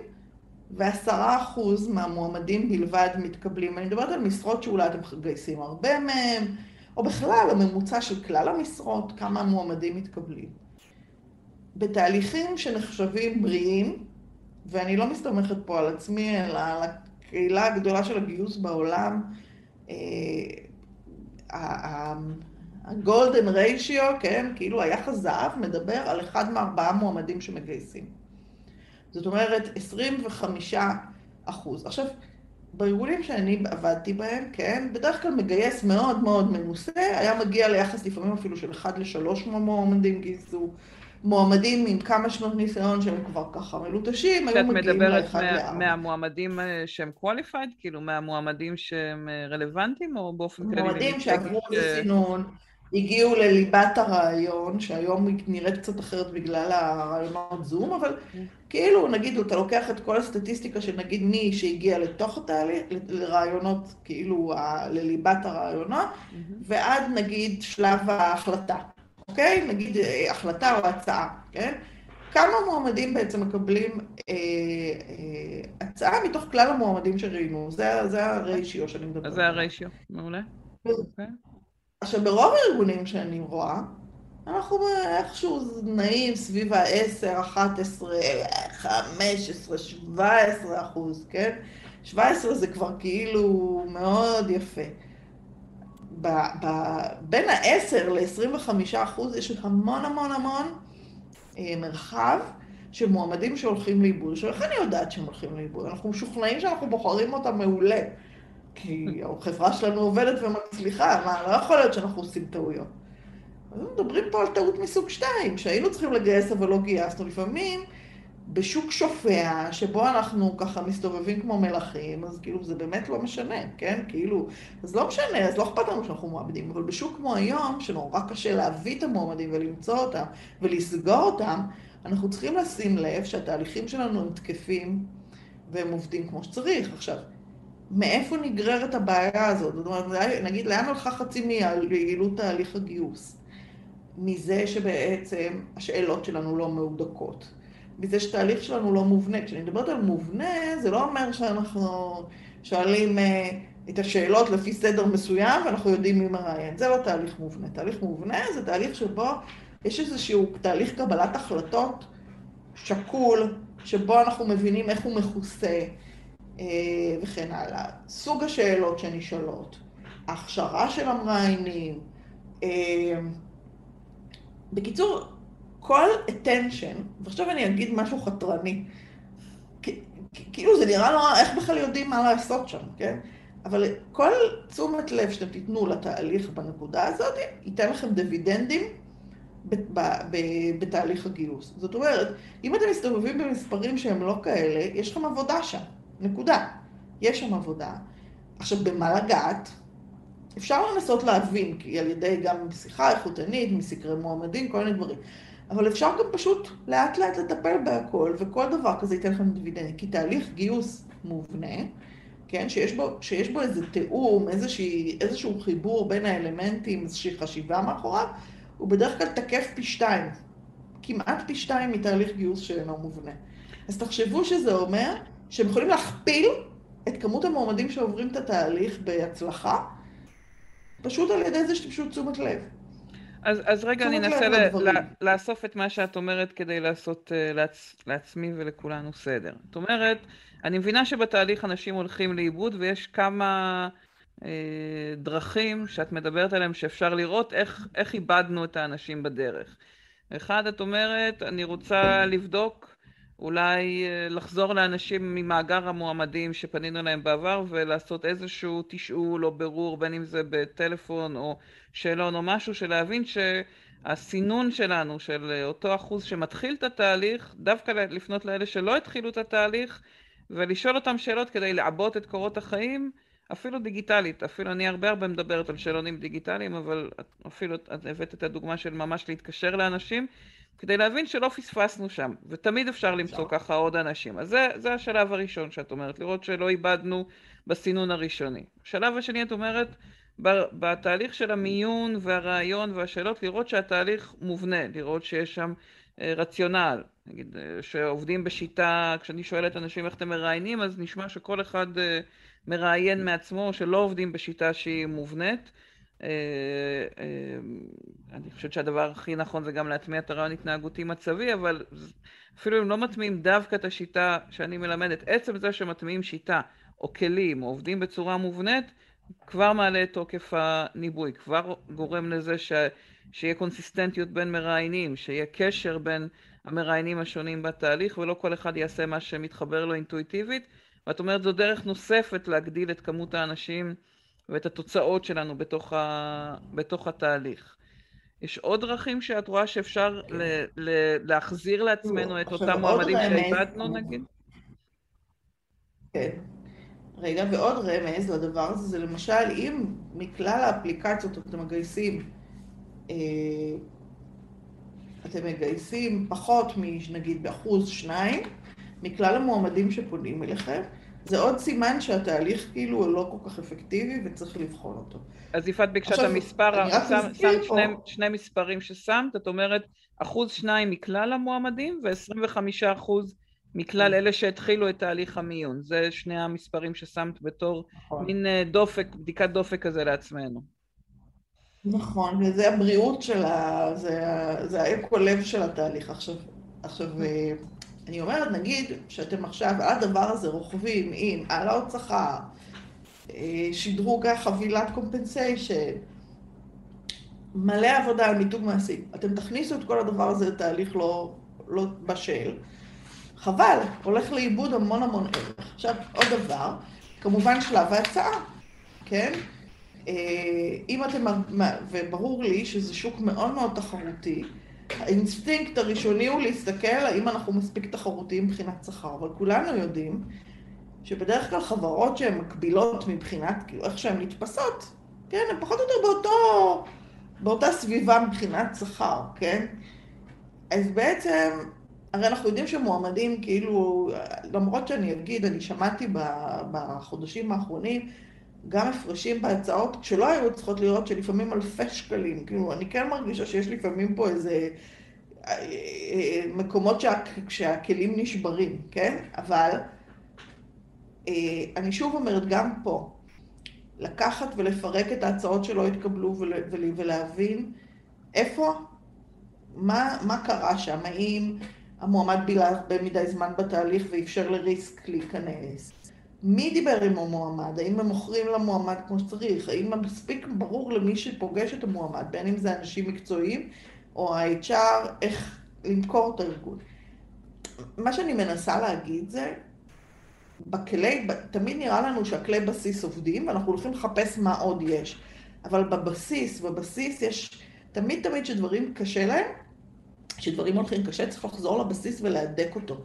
ועשרה אחוז מהמועמדים בלבד מתקבלים, אני מדברת על משרות שאולי אתם מגייסים הרבה מהם, או בכלל הממוצע של כלל המשרות, כמה מועמדים מתקבלים. בתהליכים שנחשבים בריאים, ואני לא מסתמכת פה על עצמי, אלא על הקהילה הגדולה של הגיוס בעולם, אה, הגולדן ריישיו, כן, כאילו היחס זהב מדבר על אחד מארבעה מועמדים שמגייסים. זאת אומרת, 25 אחוז. עכשיו, בארגונים שאני עבדתי בהם, כן, בדרך כלל מגייס מאוד מאוד מנוסה, היה מגיע ליחס לפעמים אפילו של 1 ל-3 מועמדים גייסו. מועמדים עם כמה שנות ניסיון שהם כבר ככה מלוטשים, היו מגיעים לאחד לארבע. שאת מדברת מהמועמדים אה, שהם qualified? כאילו מהמועמדים שהם אה, רלוונטיים או באופן כללי? מועמדים שעברו סינון, הגיעו לליבת הרעיון, שהיום היא נראית קצת אחרת בגלל הרעיונות זום, אבל. כאילו, נגיד, אתה לוקח את כל הסטטיסטיקה של נגיד מי שהגיע לתוך התהליך, לרעיונות, כאילו, לליבת הרעיונות. ועד נגיד שלב ההחלטה, אוקיי? נגיד אה, החלטה או הצעה, כן? כמה מועמדים בעצם מקבלים אה, אה, הצעה מתוך כלל המועמדים שראינו? זה, זה הריישיו שאני מדברת. זה הריישיו, מעולה. אוקיי. עכשיו, ברוב הארגונים שאני רואה, אנחנו איכשהו נעים סביב ה-10, 11, 15, 17 אחוז, כן? 17 זה כבר כאילו מאוד יפה. ב, ב, בין ה-10 ל-25 אחוז יש המון המון המון אה, מרחב של מועמדים שהולכים לאיבוד. עכשיו, איך אני יודעת שהם הולכים לאיבוד? אנחנו משוכנעים שאנחנו בוחרים אותם מעולה. כי החברה שלנו עובדת ומצליחה, מה, לא יכול להיות שאנחנו עושים טעויות. אז מדברים פה על טעות מסוג שתיים, שהיינו צריכים לגייס אבל לא גייסנו. לפעמים בשוק שופע, שבו אנחנו ככה מסתובבים כמו מלכים, אז כאילו זה באמת לא משנה, כן? כאילו, אז לא משנה, אז לא אכפת לנו שאנחנו מועמדים, אבל בשוק כמו היום, שנורא קשה להביא את המועמדים ולמצוא אותם ולסגור אותם, אנחנו צריכים לשים לב שהתהליכים שלנו הם תקפים והם עובדים כמו שצריך. עכשיו, מאיפה נגררת הבעיה הזאת? זאת אומרת, נגיד, לאן הלכה חצי מיעילות תהליך הגיוס? מזה שבעצם השאלות שלנו לא מהודקות. מזה שתהליך שלנו לא מובנה. כשאני מדברת על מובנה, זה לא אומר שאנחנו שואלים אה, את השאלות לפי סדר מסוים ואנחנו יודעים מי מראיין. זה לא תהליך מובנה. תהליך מובנה זה תהליך שבו יש איזשהו תהליך קבלת החלטות שקול, שבו אנחנו מבינים איך הוא מכוסה וכן הלאה. סוג השאלות שנשאלות, ההכשרה של המראיינים. אה, בקיצור, כל attention, ועכשיו אני אגיד משהו חתרני, כאילו זה נראה נורא, איך בכלל יודעים מה לעשות שם, כן? אבל כל תשומת לב שאתם תיתנו לתהליך בנקודה הזאת, ייתן לכם דיבידנדים בתהליך הגיוס. זאת אומרת, אם אתם מסתובבים במספרים שהם לא כאלה, יש לכם עבודה שם, נקודה. יש שם עבודה. עכשיו, במה לגעת? אפשר לנסות להבין, כי על ידי גם שיחה איכותנית, מסקרי מועמדים, כל מיני דברים. אבל אפשר גם פשוט לאט לאט לטפל בהכל, וכל דבר כזה ייתן לכם דיבידנד. כי תהליך גיוס מובנה, כן, שיש בו, שיש בו איזה תיאום, איזושהי, איזשהו חיבור בין האלמנטים, איזושהי חשיבה מאחוריו, הוא בדרך כלל תקף פי שתיים. כמעט פי שתיים מתהליך גיוס שאינו מובנה. אז תחשבו שזה אומר שהם יכולים להכפיל את כמות המועמדים שעוברים את התהליך בהצלחה, פשוט על ידי זה שפשוט תשומת לב. אז, אז רגע, אני אנסה לאסוף את מה שאת אומרת כדי לעשות uh, לעצ- לעצמי ולכולנו סדר. זאת אומרת, אני מבינה שבתהליך אנשים הולכים לאיבוד ויש כמה uh, דרכים שאת מדברת עליהם שאפשר לראות איך, איך איבדנו את האנשים בדרך. אחד, את אומרת, אני רוצה לבדוק אולי אה, לחזור לאנשים ממאגר המועמדים שפנינו להם בעבר ולעשות איזשהו תשאול או ברור בין אם זה בטלפון או שאלון או משהו שלהבין שהסינון שלנו של אותו אחוז שמתחיל את התהליך דווקא לפנות לאלה שלא התחילו את התהליך ולשאול אותם שאלות כדי לעבות את קורות החיים אפילו דיגיטלית, אפילו אני הרבה הרבה מדברת על שאלונים דיגיטליים אבל אפילו את הבאת את הדוגמה של ממש להתקשר לאנשים כדי להבין שלא פספסנו שם, ותמיד אפשר למצוא ככה עוד אנשים. אז זה, זה השלב הראשון שאת אומרת, לראות שלא איבדנו בסינון הראשוני. השלב השני את אומרת, בתהליך של המיון והרעיון והשאלות, לראות שהתהליך מובנה, לראות שיש שם אה, רציונל. נגיד, אה, שעובדים בשיטה, כשאני שואלת אנשים איך אתם מראיינים, אז נשמע שכל אחד אה, מראיין מעצמו, שלא עובדים בשיטה שהיא מובנית. אה, אה, אני חושבת שהדבר הכי נכון זה גם להטמיע את הרעיון התנהגותי מצבי, אבל אפילו אם לא מטמיעים דווקא את השיטה שאני מלמדת, עצם זה שמטמיעים שיטה או כלים או עובדים בצורה מובנית, כבר מעלה את תוקף הניבוי, כבר גורם לזה ש... שיהיה קונסיסטנטיות בין מראיינים, שיהיה קשר בין המראיינים השונים בתהליך ולא כל אחד יעשה מה שמתחבר לו אינטואיטיבית. ואת אומרת זו דרך נוספת להגדיל את כמות האנשים ואת התוצאות שלנו בתוך, ה... בתוך התהליך. יש עוד דרכים שאת רואה שאפשר ל... ל... להחזיר לעצמנו את אותם מועמדים שאיבדנו נגיד? כן. רגע, ועוד רמז לדבר הזה, זה למשל, אם מכלל האפליקציות אתם מגייסים, אה, אתם מגייסים פחות מנגיד באחוז שניים, מכלל המועמדים שפונים אליכם, זה עוד סימן שהתהליך כאילו הוא לא כל כך אפקטיבי וצריך לבחון אותו. אז יפעת ביקשה את המספר, שמת שני, שני מספרים ששמת, את אומרת אחוז שניים מכלל המועמדים ו-25 אחוז מכלל כן. אלה שהתחילו את תהליך המיון. זה שני המספרים ששמת בתור נכון. מין אה, דופק, בדיקת דופק כזה לעצמנו. נכון, וזה הבריאות של ה... זה, זה האקו-לב של התהליך. עכשיו, עכשיו אה, אני אומרת, נגיד שאתם עכשיו על הדבר הזה רוכבים עם העלאות שכר, אה, שדרוג החבילת קומפנסיישן, מלא עבודה על מיתוג מעשי. אתם תכניסו את כל הדבר הזה לתהליך לא, לא בשל. חבל, הולך לאיבוד המון המון ערך. עכשיו, עוד דבר, כמובן שלב ההצעה, כן? אה, אם אתם, וברור לי שזה שוק מאוד מאוד תחרותי, האינסטינקט הראשוני הוא להסתכל האם אנחנו מספיק תחרותיים מבחינת שכר, אבל כולנו יודעים שבדרך כלל חברות שהן מקבילות מבחינת, כאילו איך שהן נתפסות, כן, הן פחות או יותר באותו, באותה סביבה מבחינת שכר, כן? אז בעצם הרי אנחנו יודעים שמועמדים, כאילו, למרות שאני אגיד, אני שמעתי בחודשים האחרונים גם הפרשים בהצעות שלא היו צריכות לראות שלפעמים אלפי שקלים. כאילו, אני כן מרגישה שיש לפעמים פה איזה אה, אה, מקומות שה, שהכלים נשברים, כן? אבל אה, אני שוב אומרת, גם פה, לקחת ולפרק את ההצעות שלא התקבלו ולהבין איפה, מה, מה קרה שם, האם המועמד בילה הרבה מדי זמן בתהליך ואפשר לריסק להיכנס, מי דיבר עם המועמד, האם הם מוכרים למועמד כמו שצריך, האם מספיק ברור למי שפוגש את המועמד, בין אם זה אנשים מקצועיים או ה-HR, איך למכור את הארגון. מה שאני מנסה להגיד זה, בכלי, תמיד נראה לנו שהכלי בסיס עובדים, ואנחנו הולכים לחפש מה עוד יש. אבל בבסיס, בבסיס יש, תמיד תמיד שדברים קשה להם, שדברים הולכים קשה, צריך לחזור לבסיס ולהדק אותו.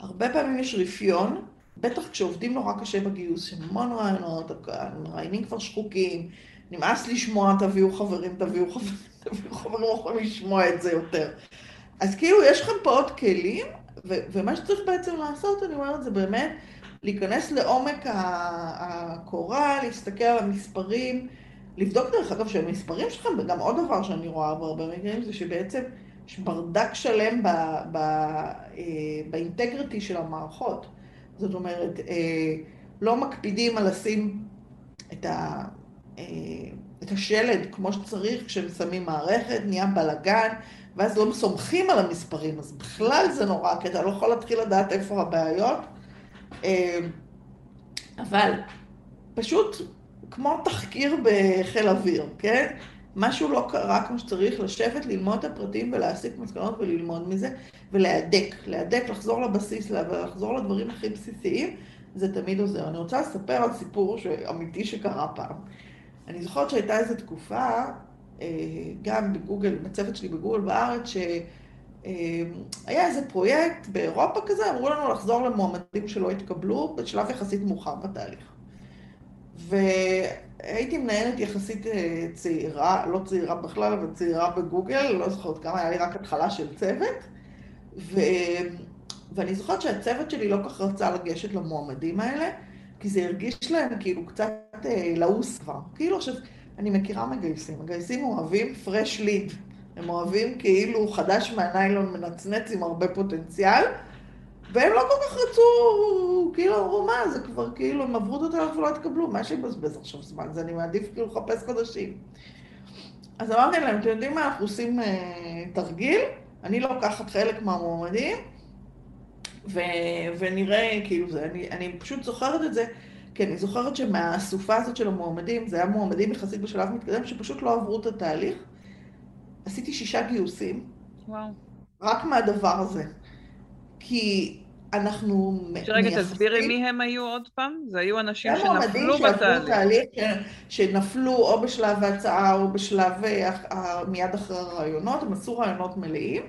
הרבה פעמים יש רפיון, בטח כשעובדים נורא קשה בגיוס, שהמון רעיונות, הרעיינים כבר שחוקים, נמאס לשמוע, תביאו חברים, תביאו חברים, [laughs] תביאו חברים, לא יכולים לשמוע את זה יותר. אז כאילו, יש לכם פה עוד כלים, ו- ומה שצריך בעצם לעשות, אני אומרת, זה באמת להיכנס לעומק הקורה, להסתכל על המספרים, לבדוק דרך אגב שהמספרים שלכם, וגם עוד דבר שאני רואה בהרבה מקרים, זה שבעצם יש ברדק שלם ב, ב, אה, באינטגריטי של המערכות. זאת אומרת, אה, לא מקפידים על לשים את, ה, אה, את השלד כמו שצריך כששמים מערכת, נהיה בלאגן, ואז לא סומכים על המספרים, אז בכלל זה נורא, כי אתה לא יכול להתחיל לדעת איפה הבעיות. אה, אבל פשוט כמו תחקיר בחיל אוויר, כן? משהו לא קרה כמו שצריך, לשבת, ללמוד את הפרטים ולהסיק מסקנות וללמוד מזה, ולהדק, להדק, לחזור לבסיס, לחזור לדברים הכי בסיסיים, זה תמיד עוזר. אני רוצה לספר על סיפור אמיתי שקרה פעם. אני זוכרת שהייתה איזו תקופה, אה, גם בגוגל, בצוות שלי בגוגל בארץ, שהיה אה, איזה פרויקט באירופה כזה, אמרו לנו לחזור למועמדים שלא התקבלו בשלב יחסית מאוחר בתהליך. והייתי מנהלת יחסית אה, צעירה, לא צעירה בכלל, אבל צעירה בגוגל, לא זוכרת כמה, היה לי רק התחלה של צוות. ו... ואני זוכרת שהצוות שלי לא כך רצה לגשת למועמדים האלה, כי זה הרגיש להם כאילו קצת אה, לעוס כבר. כאילו עכשיו, אני מכירה מגייסים, מגייסים אוהבים פרש ליד. הם אוהבים כאילו חדש מהניילון מנצנץ עם הרבה פוטנציאל, והם לא כל כך רצו, כאילו אמרו, מה, זה כבר כאילו, הם עברו את התהליך ולא התקבלו, מה שיבזבז עכשיו זמן, זה אני מעדיף כאילו לחפש חדשים. אז אמרתי להם, אתם יודעים מה, אנחנו עושים אה, תרגיל, אני לוקחת חלק מהמועמדים, ו, ונראה, כאילו, זה, אני, אני פשוט זוכרת את זה, כי אני זוכרת שמהאסופה הזאת של המועמדים, זה היה מועמדים יחסית בשלב מתקדם, שפשוט לא עברו את התהליך. עשיתי שישה גיוסים. וואו. רק מהדבר הזה. כי אנחנו מייחסים... רגע, תסבירי מי הם היו עוד פעם? זה היו אנשים שנפלו בתהליך. שנפלו או בשלב ההצעה או בשלב אה, מיד אחרי הרעיונות, הם עשו רעיונות מלאים.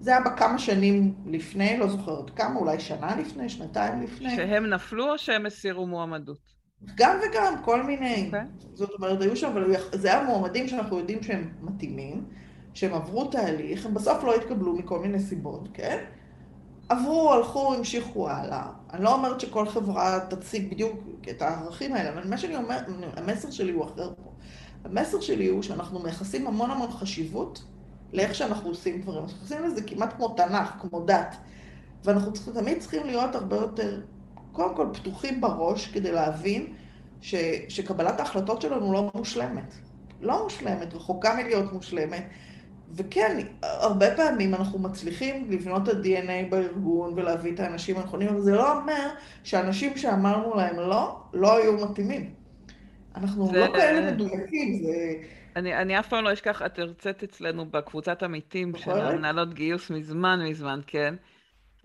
זה היה בכמה שנים לפני, לא זוכרת כמה, אולי שנה לפני, שנתיים לפני. שהם נפלו או שהם הסירו מועמדות? גם וגם, כל מיני. Okay. אוקיי. זאת אומרת, היו שם, אבל זה היה מועמדים שאנחנו יודעים שהם מתאימים, שהם עברו תהליך, הם בסוף לא התקבלו מכל מיני סיבות, כן? עברו, הלכו, המשיכו הלאה. אני לא אומרת שכל חברה תציג בדיוק את הערכים האלה, אבל מה שאני אומרת, המסר שלי הוא אחר פה. המסר שלי הוא שאנחנו מייחסים המון המון חשיבות לאיך שאנחנו עושים דברים. אנחנו עושים לזה כמעט כמו תנ"ך, כמו דת. ואנחנו צריכים, תמיד צריכים להיות הרבה יותר, קודם כל, פתוחים בראש כדי להבין ש, שקבלת ההחלטות שלנו לא מושלמת. לא מושלמת, רחוקה מלהיות מושלמת. וכן, הרבה פעמים אנחנו מצליחים לבנות את ה-DNA בארגון ולהביא את האנשים הנכונים, אבל זה לא אומר שאנשים שאמרנו להם לא, לא היו מתאימים. אנחנו זה... לא כאלה מדויקים, זה... אני, אני אף פעם לא אשכח, את הרצית אצלנו בקבוצת עמיתים של מנהלות גיוס מזמן מזמן, כן?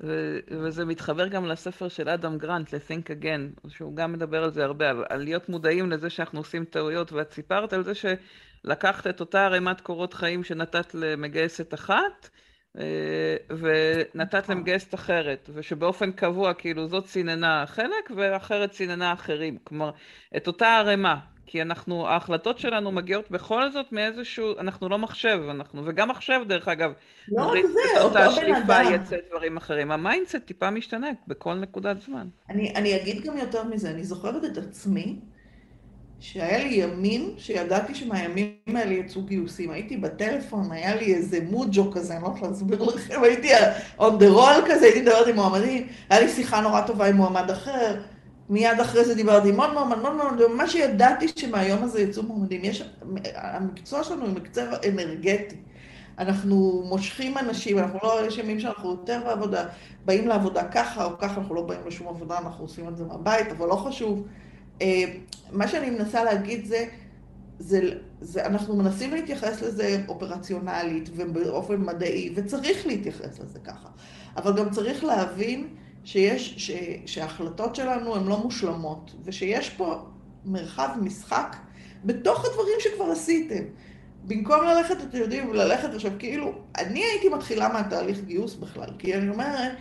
ו- וזה מתחבר גם לספר של אדם גרנט, ל-Think Again, שהוא גם מדבר על זה הרבה, על, על להיות מודעים לזה שאנחנו עושים טעויות, ואת סיפרת על זה ש... לקחת את אותה ערימת קורות חיים שנתת למגייסת אחת, אה, ונתת למגייסת אחרת, ושבאופן קבוע, כאילו, זאת סיננה חלק, ואחרת סיננה אחרים. כלומר, את אותה ערימה, כי אנחנו, ההחלטות שלנו מגיעות בכל זאת מאיזשהו, אנחנו לא מחשב, אנחנו, וגם מחשב דרך אגב, לא רק זה, אותו בן אדם. יצא דברים אחרים. ה mindset טיפה משתנה בכל נקודת זמן. אני, אני אגיד גם יותר מזה, אני זוכרת את עצמי, שהיה לי ימים שידעתי שמהימים האלה יצאו גיוסים. הייתי בטלפון, היה לי איזה מוג'ו כזה, אני לא יכולה להסביר לכם, הייתי on the roll כזה, הייתי מדברת עם מועמדים, היה לי שיחה נורא טובה עם מועמד אחר, מיד אחרי זה דיברתי עם עוד מועמד, עוד מועמד, ממש ידעתי שמהיום הזה יצאו מועמדים. יש, המקצוע שלנו הוא מקצוע אנרגטי. אנחנו מושכים אנשים, אנחנו לא, יש ימים שאנחנו יותר בעבודה, באים לעבודה ככה או ככה, אנחנו לא באים לשום עבודה, אנחנו עושים את זה מהבית, אבל לא חשוב. אה, מה שאני מנסה להגיד זה, זה, זה, אנחנו מנסים להתייחס לזה אופרציונלית ובאופן מדעי, וצריך להתייחס לזה ככה. אבל גם צריך להבין שיש, ש, שההחלטות שלנו הן לא מושלמות, ושיש פה מרחב משחק בתוך הדברים שכבר עשיתם. במקום ללכת, אתם יודעים, ללכת עכשיו, כאילו, אני הייתי מתחילה מהתהליך גיוס בכלל, כי אני אומרת,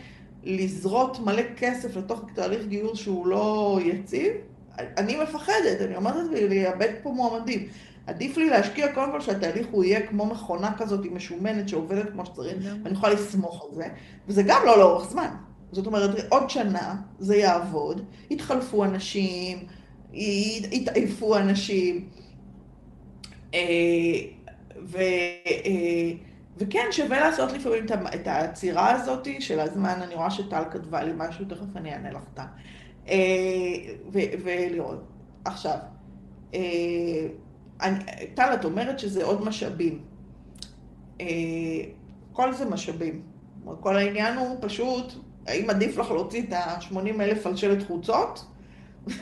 לזרות מלא כסף לתוך תהליך גיוס שהוא לא יציב, אני מפחדת, אני אומרת לי, לאבד פה מועמדים. עדיף לי להשקיע קודם כל שהתהליך הוא יהיה כמו מכונה כזאת משומנת שעובדת כמו שצריך, ואני יכולה לסמוך על זה, וזה גם לא לאורך זמן. זאת אומרת, עוד שנה זה יעבוד, יתחלפו אנשים, יתעייפו אנשים, אה, ו, אה, וכן, שווה לעשות לפעמים את העצירה הזאת של הזמן, אני רואה שטל כתבה לי משהו, תכף אני אענה לך טל. ולראות. עכשיו, טל, את אומרת שזה עוד משאבים. כל זה משאבים. כל העניין הוא פשוט, האם עדיף לך להוציא את ה-80 אלף על שלט חוצות? [laughs]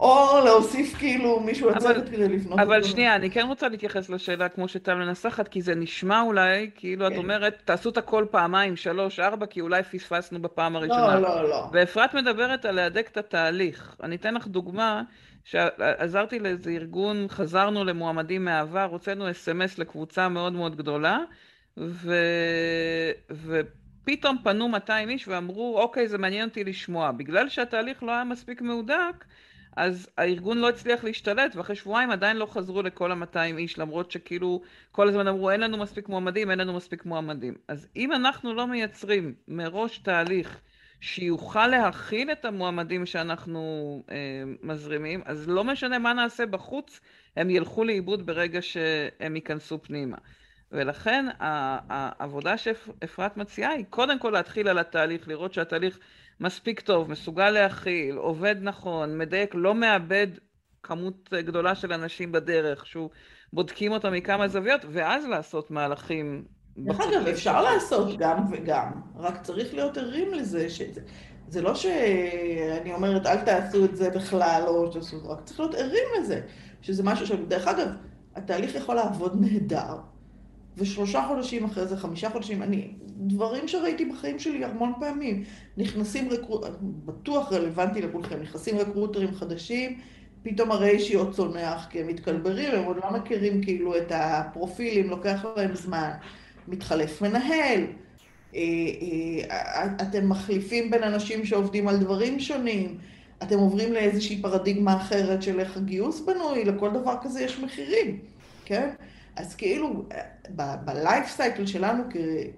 או להוסיף כאילו מישהו לצוות כדי לבנות אבל אותו. שנייה, אני כן רוצה להתייחס לשאלה כמו שטל מנסחת, כי זה נשמע אולי, כאילו כן. את אומרת, תעשו את הכל פעמיים, שלוש, ארבע, כי אולי פספסנו בפעם הראשונה. לא, לא, לא. ואפרת מדברת על להדק את התהליך. אני אתן לך דוגמה, שעזרתי לאיזה ארגון, חזרנו למועמדים מהעבר, הוצאנו אס.אם.אס לקבוצה מאוד מאוד גדולה, ו... ו... פתאום פנו 200 איש ואמרו, אוקיי, זה מעניין אותי לשמוע. בגלל שהתהליך לא היה מספיק מהודק, אז הארגון לא הצליח להשתלט, ואחרי שבועיים עדיין לא חזרו לכל ה-200 איש, למרות שכאילו כל הזמן אמרו, אין לנו מספיק מועמדים, אין לנו מספיק מועמדים. אז אם אנחנו לא מייצרים מראש תהליך שיוכל להכיל את המועמדים שאנחנו אה, מזרימים, אז לא משנה מה נעשה בחוץ, הם ילכו לאיבוד ברגע שהם ייכנסו פנימה. ולכן העבודה שאפרת מציעה היא קודם כל להתחיל על התהליך, לראות שהתהליך מספיק טוב, מסוגל להכיל, עובד נכון, מדייק, לא מאבד כמות גדולה של אנשים בדרך, שהוא בודקים אותה מכמה זוויות, ואז לעשות מהלכים. דרך אגב, אפשר לעשות גם וגם, רק צריך להיות ערים לזה שזה... זה לא שאני אומרת, אל תעשו את זה בכלל, או שתעשו, רק צריך להיות ערים לזה, שזה משהו ש... דרך אגב, התהליך יכול לעבוד נהדר, ושלושה חודשים אחרי זה, חמישה חודשים, אני, דברים שראיתי בחיים שלי המון פעמים, נכנסים רקרוטרים, בטוח רלוונטי לכולכם, נכנסים רקרוטרים חדשים, פתאום הריישיו צונח, כי הם מתקלברים, הם עוד לא מכירים כאילו את הפרופילים, לוקח להם זמן, מתחלף מנהל, אה, אה, אתם מחליפים בין אנשים שעובדים על דברים שונים, אתם עוברים לאיזושהי פרדיגמה אחרת של איך הגיוס בנוי, לכל דבר כזה יש מחירים, כן? אז כאילו, בלייף סייקל שלנו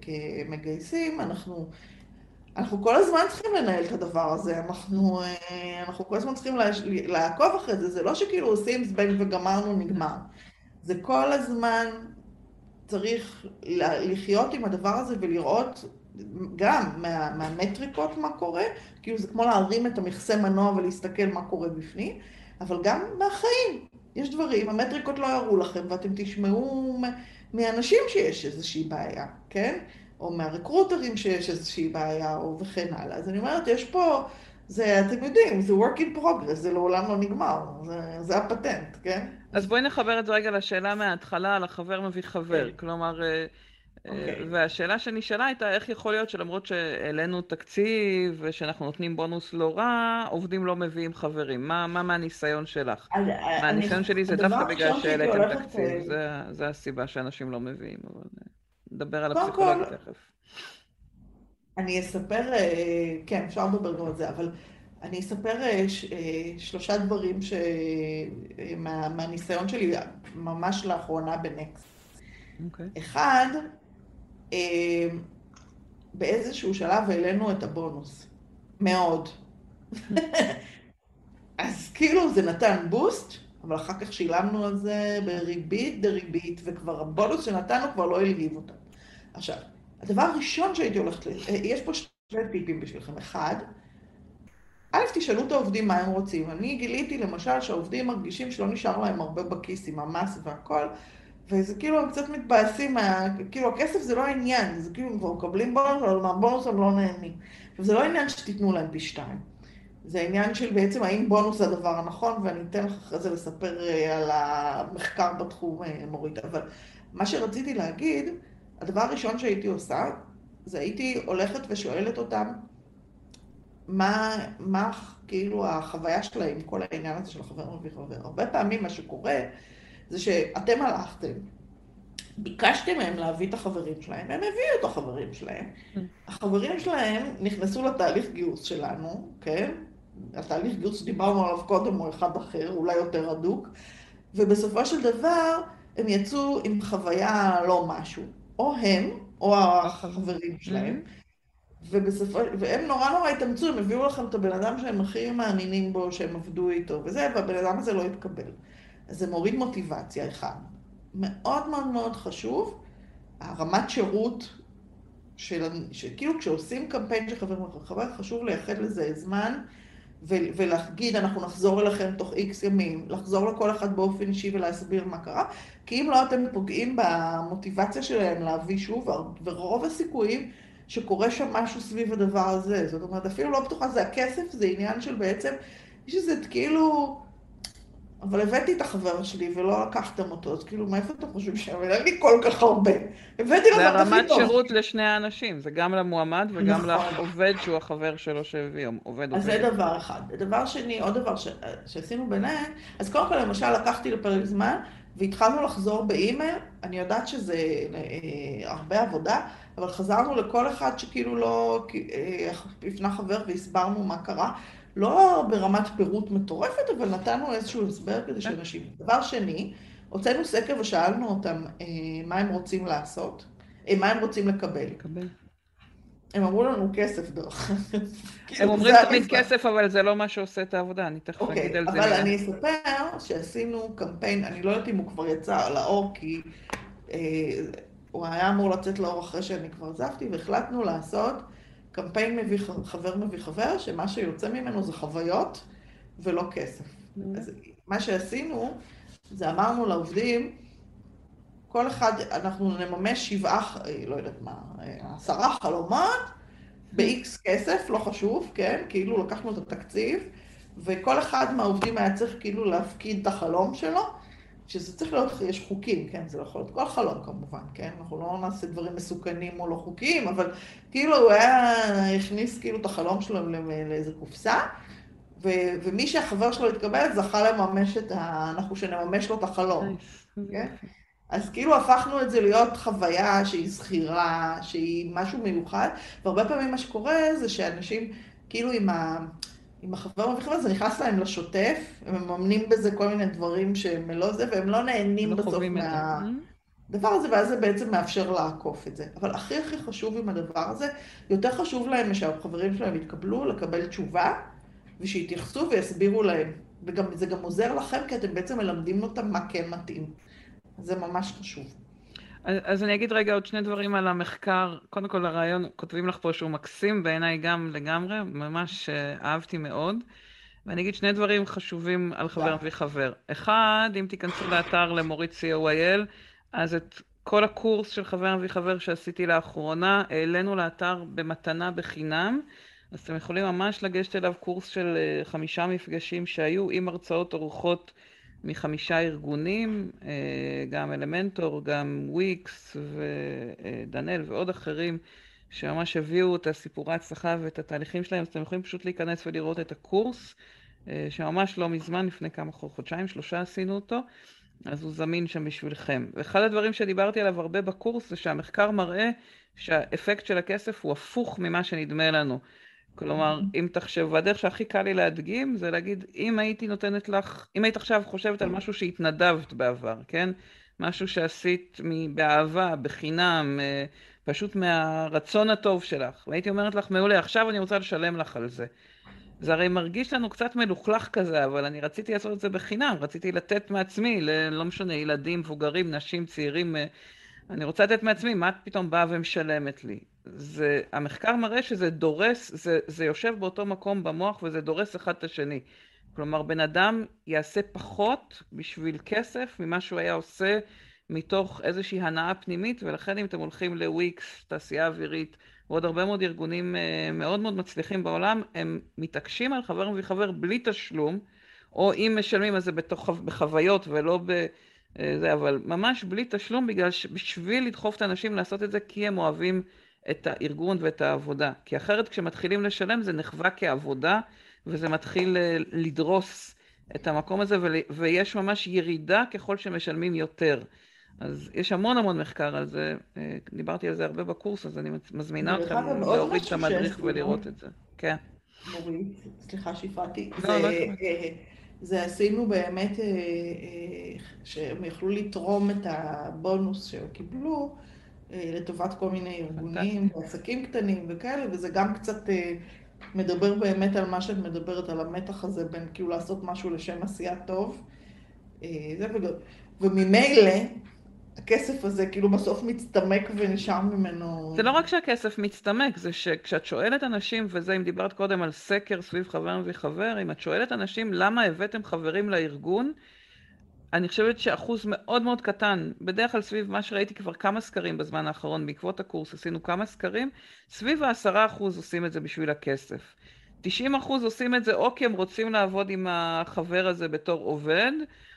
כמגייסים, אנחנו, אנחנו כל הזמן צריכים לנהל את הדבר הזה, אנחנו, אה, אנחנו כל הזמן צריכים לעקוב אחרי זה, זה לא שכאילו עושים זבנג וגמרנו, נגמר. זה כל הזמן צריך לחיות עם הדבר הזה ולראות גם מה, מהמטריקות מה קורה, כאילו זה כמו להרים את המכסה מנוע ולהסתכל מה קורה בפנים, אבל גם מהחיים. יש דברים, המטריקות לא יראו לכם, ואתם תשמעו מאנשים שיש איזושהי בעיה, כן? או מהרקרוטרים שיש איזושהי בעיה, או וכן הלאה. אז אני אומרת, יש פה, זה, אתם יודעים, זה work in progress, זה לעולם לא נגמר, זה, זה הפטנט, כן? אז בואי נחבר את זה רגע לשאלה מההתחלה על החבר מביא חבר. כן. כלומר, אה, Okay. אוקיי. והשאלה שנשאלה הייתה, איך יכול להיות שלמרות שהעלינו תקציב ושאנחנו נותנים בונוס לא רע, עובדים לא מביאים חברים? מה, מה מהניסיון שלך? אז, מהניסיון אני, שלי זה דווקא בגלל שהעליתם תקציב, אה, זה, זה הסיבה שאנשים לא מביאים, אבל אה, נדבר על הפסיכולוגיה תכף. אני אספר, אה, כן, אפשר לדבר גם על זה, אבל אני אספר אה, ש, אה, שלושה דברים ש... מה, מהניסיון שלי ממש לאחרונה בנקסט. Okay. אוקיי. אחד, באיזשהו שלב העלינו את הבונוס. מאוד. אז כאילו זה נתן בוסט, אבל אחר כך שילמנו על זה בריבית דריבית, וכבר הבונוס שנתנו כבר לא הלהיב אותם. עכשיו, הדבר הראשון שהייתי הולכת, ל... יש פה שני טיפים בשבילכם. אחד, א', תשאלו את העובדים מה הם רוצים. אני גיליתי למשל שהעובדים מרגישים שלא נשאר להם הרבה בכיס עם המס והכל, וזה כאילו הם קצת מתבאסים, מה... כאילו הכסף זה לא העניין, זה כאילו הם כבר מקבלים בונוס, אבל מהבונוס הם לא נהנים. עכשיו זה לא עניין שתיתנו להם פי שתיים. זה עניין של בעצם האם בונוס זה הדבר הנכון, ואני אתן לך אחרי זה לספר אה, על המחקר בתחום אה, מורית. אבל מה שרציתי להגיד, הדבר הראשון שהייתי עושה, זה הייתי הולכת ושואלת אותם מה, מה כאילו החוויה שלהם, כל העניין הזה של החבר מביא חבר. הרבה פעמים מה שקורה זה שאתם הלכתם, ביקשתם מהם להביא את החברים שלהם, הם הביאו את החברים שלהם. Mm. החברים שלהם נכנסו לתהליך גיוס שלנו, כן? התהליך גיוס שדיברנו עליו קודם הוא אחד אחר, אולי יותר הדוק, ובסופו של דבר הם יצאו עם חוויה לא משהו. או הם, או החברים שלהם, ובסופו, והם נורא נורא התאמצו, הם הביאו לכם את הבן אדם שהם הכי מאמינים בו, שהם עבדו איתו וזה, והבן אדם הזה לא התקבל. זה מוריד מוטיבציה, אחד. מאוד מאוד מאוד חשוב, הרמת שירות של, שכאילו כשעושים קמפיין של חבר חבר, חשוב לייחד לזה זמן ולהגיד, אנחנו נחזור אליכם תוך איקס ימים, לחזור לכל אחד באופן אישי ולהסביר מה קרה, כי אם לא, אתם פוגעים במוטיבציה שלהם להביא שוב, ורוב הסיכויים שקורה שם משהו סביב הדבר הזה. זאת אומרת, אפילו לא בטוחה, זה הכסף, זה עניין של בעצם, יש איזה כאילו... אבל הבאתי את החבר שלי ולא לקחתם אותו, אז כאילו, מאיפה אתם חושבים שהם? אין לי כל כך הרבה. הבאתי לו את הכי טוב. זה רמת שירות לשני האנשים, זה גם למועמד וגם נכון. לעובד שהוא החבר שלו שהביא, עובד אז זה דבר אחד. דבר שני, עוד דבר ש... שעשינו ביניהם, אז קודם כל, למשל, לקחתי לפרק זמן, והתחלנו לחזור באימייל, אני יודעת שזה אה, הרבה עבודה, אבל חזרנו לכל אחד שכאילו לא אה, הפנה חבר והסברנו מה קרה. לא ברמת פירוט מטורפת, אבל נתנו איזשהו הסבר כדי שאנשים... דבר שני, הוצאנו סקר ושאלנו אותם אה, מה הם רוצים לעשות, אה, מה הם רוצים לקבל. לקבל. הם אמרו לנו כסף דרך. [laughs] הם אומרים תמיד כסף, אבל זה לא מה שעושה את העבודה, אני תכף אוקיי, אגיד על זה. אבל אני אספר שעשינו קמפיין, אני לא יודעת אם הוא כבר יצא לאור, כי אה, הוא היה אמור לצאת לאור אחרי שאני כבר עזבתי, והחלטנו לעשות קמפיין מביא חבר מביא חבר, שמה שיוצא ממנו זה חוויות ולא כסף. אז מה שעשינו, זה אמרנו לעובדים, כל אחד, אנחנו נממש שבעה, לא יודעת מה, עשרה חלומות, ב-X כסף, לא חשוב, כן? כאילו לקחנו את התקציב, וכל אחד מהעובדים היה צריך כאילו להפקיד את החלום שלו, שזה צריך להיות, יש חוקים, כן? זה לא יכול להיות כל חלום כמובן, כן? אנחנו לא נעשה דברים מסוכנים או לא חוקיים, אבל כאילו הוא היה, הכניס כאילו את החלום שלו לאיזה קופסה, ו, ומי שהחבר שלו התקבל זכה לממש את ה... אנחנו שנממש לו את החלום, כן? אז כאילו הפכנו את זה להיות חוויה שהיא זכירה, שהיא משהו מיוחד, והרבה פעמים מה שקורה זה שאנשים כאילו עם ה... עם החבר מביא חבר, זה נכנס להם לשוטף, הם מממנים בזה כל מיני דברים שהם לא זה, והם לא נהנים לא בסוף מהדבר הזה, ואז זה בעצם מאפשר לעקוף את זה. אבל הכי הכי חשוב עם הדבר הזה, יותר חשוב להם שהחברים שלהם יתקבלו, לקבל תשובה, ושיתייחסו ויסבירו להם. וגם זה גם עוזר לכם, כי אתם בעצם מלמדים אותם מה כן מתאים. זה ממש חשוב. אז אני אגיד רגע עוד שני דברים על המחקר. קודם כל הרעיון, כותבים לך פה שהוא מקסים, בעיניי גם לגמרי, ממש אה, אהבתי מאוד. ואני אגיד שני דברים חשובים על חבר מביא חבר. אחד, אם תיכנסו לאתר למורית co.il, אז את כל הקורס של חבר מביא חבר שעשיתי לאחרונה, העלינו לאתר במתנה בחינם. אז אתם יכולים ממש לגשת אליו קורס של אה, חמישה מפגשים שהיו עם הרצאות ארוחות מחמישה ארגונים, אה, גם אלמנטור, גם וויקס ודנאל ועוד אחרים, שממש הביאו את הסיפורי ההצלחה ואת התהליכים שלהם, אז אתם יכולים פשוט להיכנס ולראות את הקורס, אה, שממש לא מזמן, לפני כמה חודשיים, שלושה עשינו אותו, אז הוא זמין שם בשבילכם. ואחד הדברים שדיברתי עליו הרבה בקורס זה שהמחקר מראה שהאפקט של הכסף הוא הפוך ממה שנדמה לנו. כלומר, אם תחשב, והדרך שהכי קל לי להדגים זה להגיד, אם הייתי נותנת לך, אם היית עכשיו חושבת על משהו שהתנדבת בעבר, כן? משהו שעשית באהבה, בחינם, אה, פשוט מהרצון הטוב שלך, והייתי אומרת לך, מעולה, עכשיו אני רוצה לשלם לך על זה. זה הרי מרגיש לנו קצת מלוכלך כזה, אבל אני רציתי לעשות את זה בחינם, רציתי לתת מעצמי, לא משנה, ילדים, מבוגרים, נשים, צעירים, אה, אני רוצה לתת מעצמי, מה את פתאום באה ומשלמת לי? זה, המחקר מראה שזה דורס, זה, זה יושב באותו מקום במוח וזה דורס אחד את השני. כלומר, בן אדם יעשה פחות בשביל כסף ממה שהוא היה עושה מתוך איזושהי הנאה פנימית, ולכן אם אתם הולכים לוויקס, תעשייה אווירית, ועוד הרבה מאוד ארגונים אה, מאוד מאוד מצליחים בעולם, הם מתעקשים על חבר מביא חבר בלי תשלום, או אם משלמים אז זה בתוך, בחוויות ולא ב... אה, זה, אבל ממש בלי תשלום, בגלל שבשביל לדחוף את האנשים לעשות את זה, כי הם אוהבים את הארגון ואת העבודה. כי אחרת כשמתחילים לשלם זה נחווה כעבודה, וזה מתחיל אה, לדרוס את המקום הזה, ויש ממש ירידה ככל שמשלמים יותר. אז יש המון המון מחקר על זה, אה, דיברתי על זה הרבה בקורס, אז אני מזמינה אתכם להוריד את המדריך ולראות את זה. כן. מורית, סליחה שהפרעתי. לא, לא זה עשינו באמת, שהם יכלו לתרום את הבונוס שהם קיבלו לטובת כל מיני ארגונים ועסקים קטנים וכאלה, וזה גם קצת מדבר באמת על מה שאת מדברת, על המתח הזה בין כאילו לעשות משהו לשם עשייה טוב. זה וממילא הכסף הזה כאילו בסוף מצטמק ונשאר ממנו... זה לא רק שהכסף מצטמק, זה שכשאת שואלת אנשים, וזה אם דיברת קודם על סקר סביב חבר מביא חבר, אם את שואלת אנשים למה הבאתם חברים לארגון, אני חושבת שאחוז מאוד מאוד קטן, בדרך כלל סביב מה שראיתי כבר כמה סקרים בזמן האחרון, בעקבות הקורס עשינו כמה סקרים, סביב העשרה אחוז עושים את זה בשביל הכסף. 90 אחוז עושים את זה או כי הם רוצים לעבוד עם החבר הזה בתור עובד,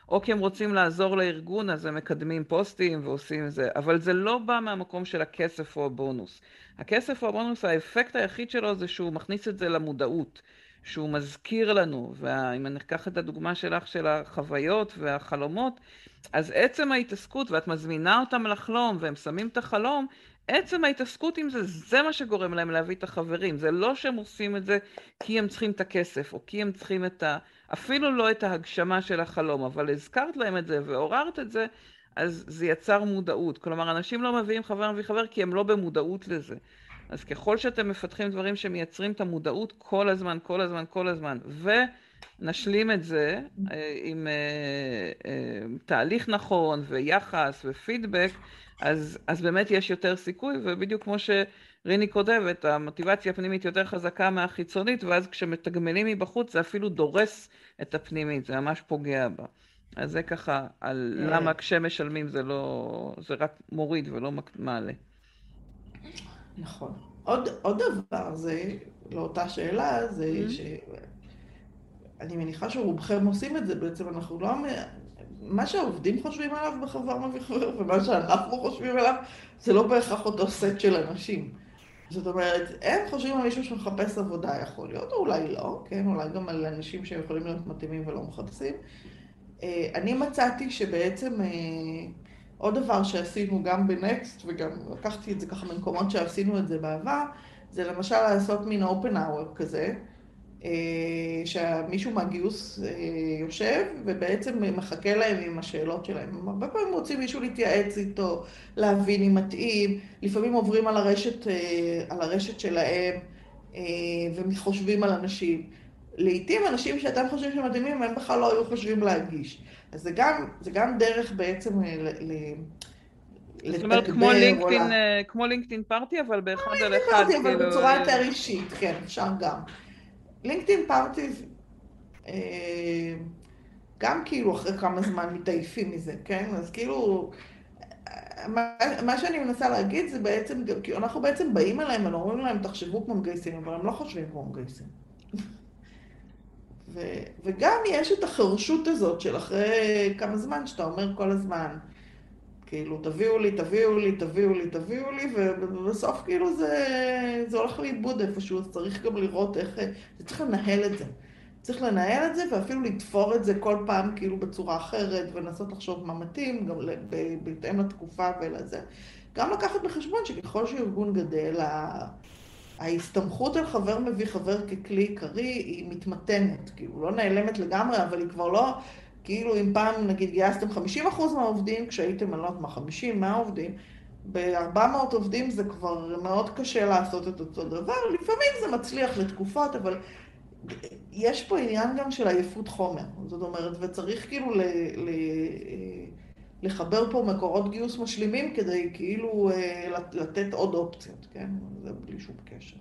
או כי הם רוצים לעזור לארגון, אז הם מקדמים פוסטים ועושים זה, אבל זה לא בא מהמקום של הכסף או הבונוס. הכסף או הבונוס, האפקט היחיד שלו זה שהוא מכניס את זה למודעות, שהוא מזכיר לנו, ואם אני אקח את הדוגמה שלך של החוויות והחלומות, אז עצם ההתעסקות, ואת מזמינה אותם לחלום, והם שמים את החלום, עצם ההתעסקות עם זה, זה מה שגורם להם להביא את החברים. זה לא שהם עושים את זה כי הם צריכים את הכסף, או כי הם צריכים את ה... אפילו לא את ההגשמה של החלום, אבל הזכרת להם את זה ועוררת את זה, אז זה יצר מודעות. כלומר, אנשים לא מביאים חבר מביא חבר כי הם לא במודעות לזה. אז ככל שאתם מפתחים דברים שמייצרים את המודעות כל הזמן, כל הזמן, כל הזמן, ונשלים את זה אה, עם אה, אה, תהליך נכון ויחס ופידבק, אז, אז באמת יש יותר סיכוי, ובדיוק כמו שריני כותבת, המוטיבציה הפנימית יותר חזקה מהחיצונית, ואז כשמתגמלים מבחוץ זה אפילו דורס את הפנימית, זה ממש פוגע בה. אז זה ככה, על. למה כשמשלמים זה לא, זה רק מוריד ולא מעלה. נכון. עוד, עוד דבר זה, לאותה שאלה, זה mm-hmm. ש... אני מניחה שרובכם עושים את זה, בעצם אנחנו לא מה שהעובדים חושבים עליו בחבר מביא חבר ומה שאנחנו חושבים עליו זה לא בהכרח אותו סט של אנשים. זאת אומרת, הם חושבים על מישהו שמחפש עבודה, יכול להיות, או אולי לא, כן, אולי גם על אנשים שיכולים להיות מתאימים ולא מחפשים. אה, אני מצאתי שבעצם אה, עוד דבר שעשינו גם בנקסט, וגם לקחתי את זה ככה ממקומות שעשינו את זה בעבר, זה למשל לעשות מין open hour כזה. אה, שמישהו מהגיוס אה, יושב ובעצם מחכה להם עם השאלות שלהם. הם הרבה פעמים רוצים מישהו להתייעץ איתו, להבין אם מתאים, לפעמים עוברים על הרשת, אה, על הרשת שלהם וחושבים על אנשים. לעתים אנשים שאתם חושבים שמתאימים, הם בכלל לא היו חושבים להגיש. אז זה גם, זה גם דרך בעצם ל... ל זאת אומרת, כמו לינקדאין, כמו לינקדאין פארטי, אבל באחד על אחד, כאילו... אבל בצורה יותר אישית, כן, אפשר גם. לינקדאין פארטיז, אה, גם כאילו אחרי כמה זמן מתעייפים מזה, כן? אז כאילו, מה, מה שאני מנסה להגיד זה בעצם, כי אנחנו בעצם באים אליהם ואומרים להם, תחשבו כמו מגייסים, אבל הם לא חושבים כמו מגייסים. ו, וגם יש את החרשות הזאת של אחרי כמה זמן שאתה אומר כל הזמן, כאילו, תביאו לי, תביאו לי, תביאו לי, תביאו לי, ובסוף כאילו זה, זה הולך לאיבוד איפשהו, אז צריך גם לראות איך, צריך לנהל את זה. צריך לנהל את זה ואפילו לתפור את זה כל פעם כאילו בצורה אחרת ולנסות לחשוב מה מתאים, גם בהתאם לתקופה ולזה. גם לקחת בחשבון שככל שארגון גדל, ההסתמכות על חבר מביא חבר ככלי עיקרי היא מתמתנת, כאילו לא נעלמת לגמרי, אבל היא כבר לא, כאילו אם פעם נגיד גייסתם 50% מהעובדים, כשהייתם, לא יודעת מה, 50, 100 עובדים, ב-400 עובדים זה כבר מאוד קשה לעשות את אותו דבר, לפעמים זה מצליח לתקופות, אבל יש פה עניין גם של עייפות חומר, זאת אומרת, וצריך כאילו ל... ל לחבר פה מקורות גיוס משלימים כדי כאילו אה, לתת עוד אופציות, כן? זה בלי שום קשר.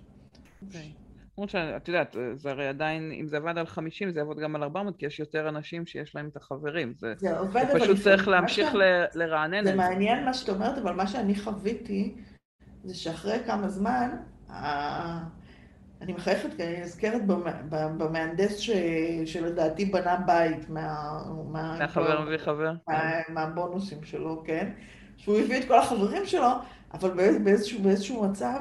אוקיי. למרות שאת יודעת, זה הרי עדיין, אם זה עבד על 50, זה יעבוד גם על 400, כי יש יותר אנשים שיש להם את החברים. זה, זה עובד, אבל... פשוט צריך להמשיך ש... לרענן את זה. זה מעניין מה שאת אומרת, אבל מה שאני חוויתי, זה שאחרי כמה זמן, אני מחייכת כי אני נזכרת במהנדס ש... שלדעתי בנה בית מה... מהחבר מביא חבר. מה... מהבונוסים שלו, כן? שהוא הביא את כל החברים שלו, אבל באיזשהו, באיזשהו מצב,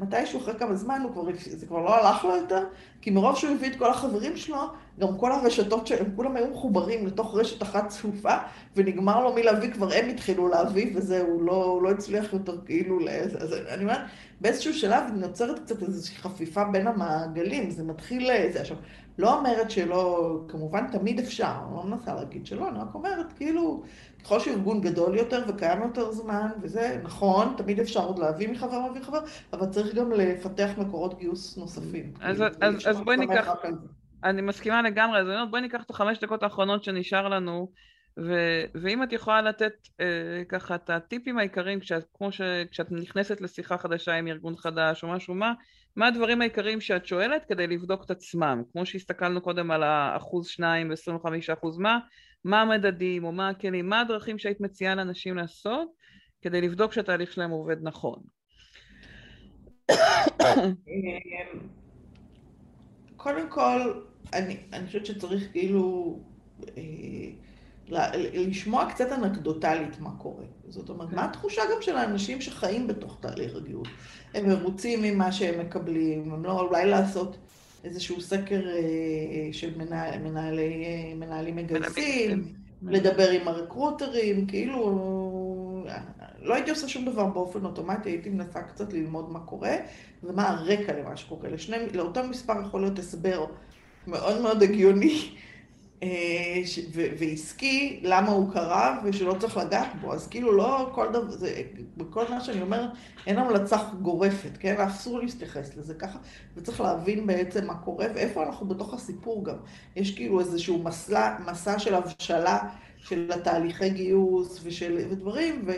מתישהו אחרי כמה זמן, כבר, זה כבר לא הלך לו יותר, כי מרוב שהוא הביא את כל החברים שלו, גם כל הרשתות שהם כולם היו מחוברים לתוך רשת אחת צפופה, ונגמר לו מלהביא, כבר הם התחילו להביא, וזהו, לא, הוא לא הצליח יותר כאילו, אז אני אומרת, באיזשהו שלב נוצרת קצת איזושהי חפיפה בין המעגלים, זה מתחיל, זה עכשיו, לא אומרת שלא, כמובן תמיד אפשר, אני לא מנסה להגיד שלא, אני רק אומרת, כאילו, ככל שארגון גדול יותר וקיים יותר זמן, וזה נכון, תמיד אפשר עוד להביא מחבר מביא חבר, אבל צריך גם לפתח מקורות גיוס נוספים. אז, כאילו, אז, אז בואי ניקח, אני מסכימה לגמרי, אז אני אומרת, בואי ניקח את החמש דקות האחרונות שנשאר לנו, ו- ואם את יכולה לתת אה, ככה את הטיפים העיקריים, כשאת, כמו ש- כשאת נכנסת לשיחה חדשה עם ארגון חדש או משהו, מה, מה הדברים העיקריים שאת שואלת כדי לבדוק את עצמם? כמו שהסתכלנו קודם על האחוז שניים ועשרים וחמישה אחוז, מה, מה המדדים או מה הכלים, מה הדרכים שהיית מציעה לאנשים לעשות כדי לבדוק שהתהליך שלהם עובד נכון? קודם כל, אני, אני חושבת שצריך כאילו... אה, לשמוע קצת אנקדוטלית מה קורה. זאת אומרת, מה התחושה גם של האנשים שחיים בתוך תהליך הגיוס? הם מרוצים ממה שהם מקבלים, הם לא, אולי לעשות איזשהו סקר אה, של מנהל, מנהלי, אה, מנהלים מגייסים, לדבר עם הרקרוטרים, כאילו, לא הייתי עושה שום דבר באופן אוטומטי, הייתי מנסה קצת ללמוד מה קורה ומה הרקע למה שקורה. לשני, לאותו מספר יכול להיות הסבר מאוד מאוד הגיוני אה, ועסקי, למה הוא קרה ושלא צריך לגעת בו. אז כאילו לא כל דבר, זה, בכל מה שאני אומרת, אין המלצה גורפת, כן? אסור להתייחס לזה ככה, וצריך להבין בעצם מה קורה ואיפה אנחנו בתוך הסיפור גם. יש כאילו איזשהו מסע, מסע של הבשלה של התהליכי גיוס ושל, ודברים, ו,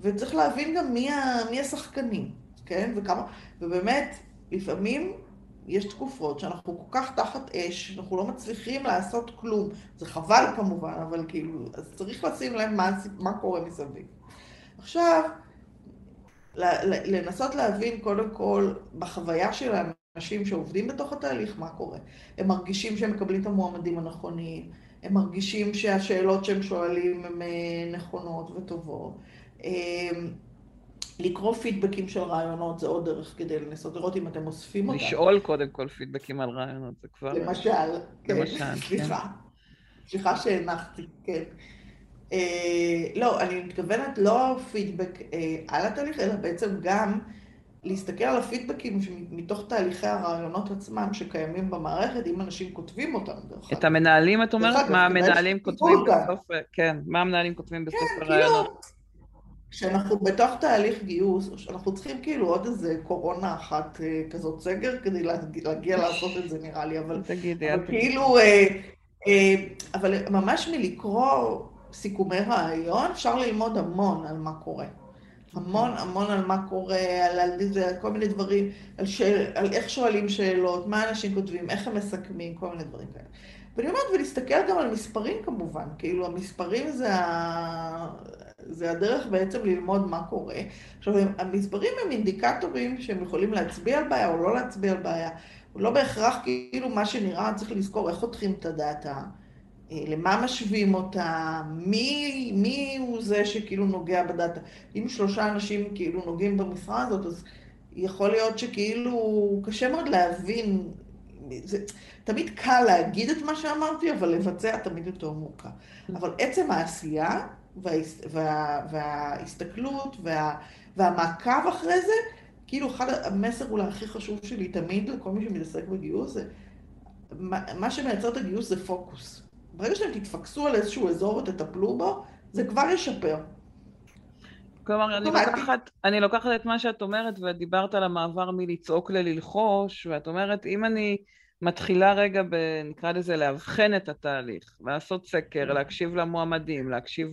וצריך להבין גם מי, ה, מי השחקנים, כן? וכמה, ובאמת, לפעמים יש תקופות שאנחנו כל כך תחת אש, אנחנו לא מצליחים לעשות כלום. זה חבל כמובן, אבל כאילו, אז צריך לשים לב מה, מה קורה מסביב. עכשיו, לנסות להבין קודם כל בחוויה של האנשים שעובדים בתוך התהליך מה קורה. הם מרגישים שהם מקבלים את המועמדים הנכונים, הם מרגישים שהשאלות שהם שואלים הן אה, נכונות וטובות. לקרוא פידבקים של רעיונות זה עוד דרך כדי לנסות לראות אם אתם אוספים אותם. לשאול קודם כל פידבקים על רעיונות, זה כבר... למשל, כן, למשל, כן. סליחה. סליחה שהנחתי, כן. אה, לא, אני מתכוונת לא פידבק אה, על התהליך, אלא בעצם גם להסתכל על הפידבקים מתוך תהליכי הרעיונות עצמם שקיימים במערכת, אם אנשים כותבים אותם, דרך אגב. את המנהלים, את אומרת? מה המנהלים כותבים בסוף, כן, מה המנהלים כותבים בסוף כן, כאילו, הרעיונות? כשאנחנו בתוך תהליך גיוס, אנחנו צריכים כאילו עוד איזה קורונה אחת אה, כזאת סגר כדי להגיע לעשות את זה נראה לי, אבל, תגידי, אבל כאילו, אה, אה, אבל ממש מלקרוא סיכומי רעיון אפשר ללמוד המון על מה קורה. המון המון על מה קורה, על, על, על, על כל מיני דברים, על, שאל, על איך שואלים שאלות, מה אנשים כותבים, איך הם מסכמים, כל מיני דברים כאלה. ואני אומרת, ולהסתכל גם על מספרים כמובן, כאילו המספרים זה, ה... זה הדרך בעצם ללמוד מה קורה. עכשיו, המספרים הם אינדיקטורים שהם יכולים להצביע על בעיה או לא להצביע על בעיה. לא בהכרח כאילו מה שנראה, צריך לזכור איך חותכים את הדאטה, אה, למה משווים אותה, מי, מי הוא זה שכאילו נוגע בדאטה. אם שלושה אנשים כאילו נוגעים במשרה הזאת, אז יכול להיות שכאילו קשה מאוד להבין, זה תמיד קל להגיד את מה שאמרתי, אבל לבצע תמיד יותר מורכב. אבל עצם העשייה וה, וה, וההסתכלות וה, והמעקב אחרי זה, כאילו אחד המסר אולי הכי חשוב שלי תמיד לכל מי שמתעסק בגיוס זה, מה, מה שמייצר את הגיוס זה פוקוס. ברגע שאתם תתפקסו על איזשהו אזור ותטפלו בו, זה כבר ישפר. כלומר, אני לוקחת, אני לוקחת את מה שאת אומרת, ודיברת על המעבר מלצעוק לללחוש, ואת אומרת, אם אני מתחילה רגע, ב, נקרא לזה, לאבחן את התהליך, לעשות סקר, להקשיב למועמדים, להקשיב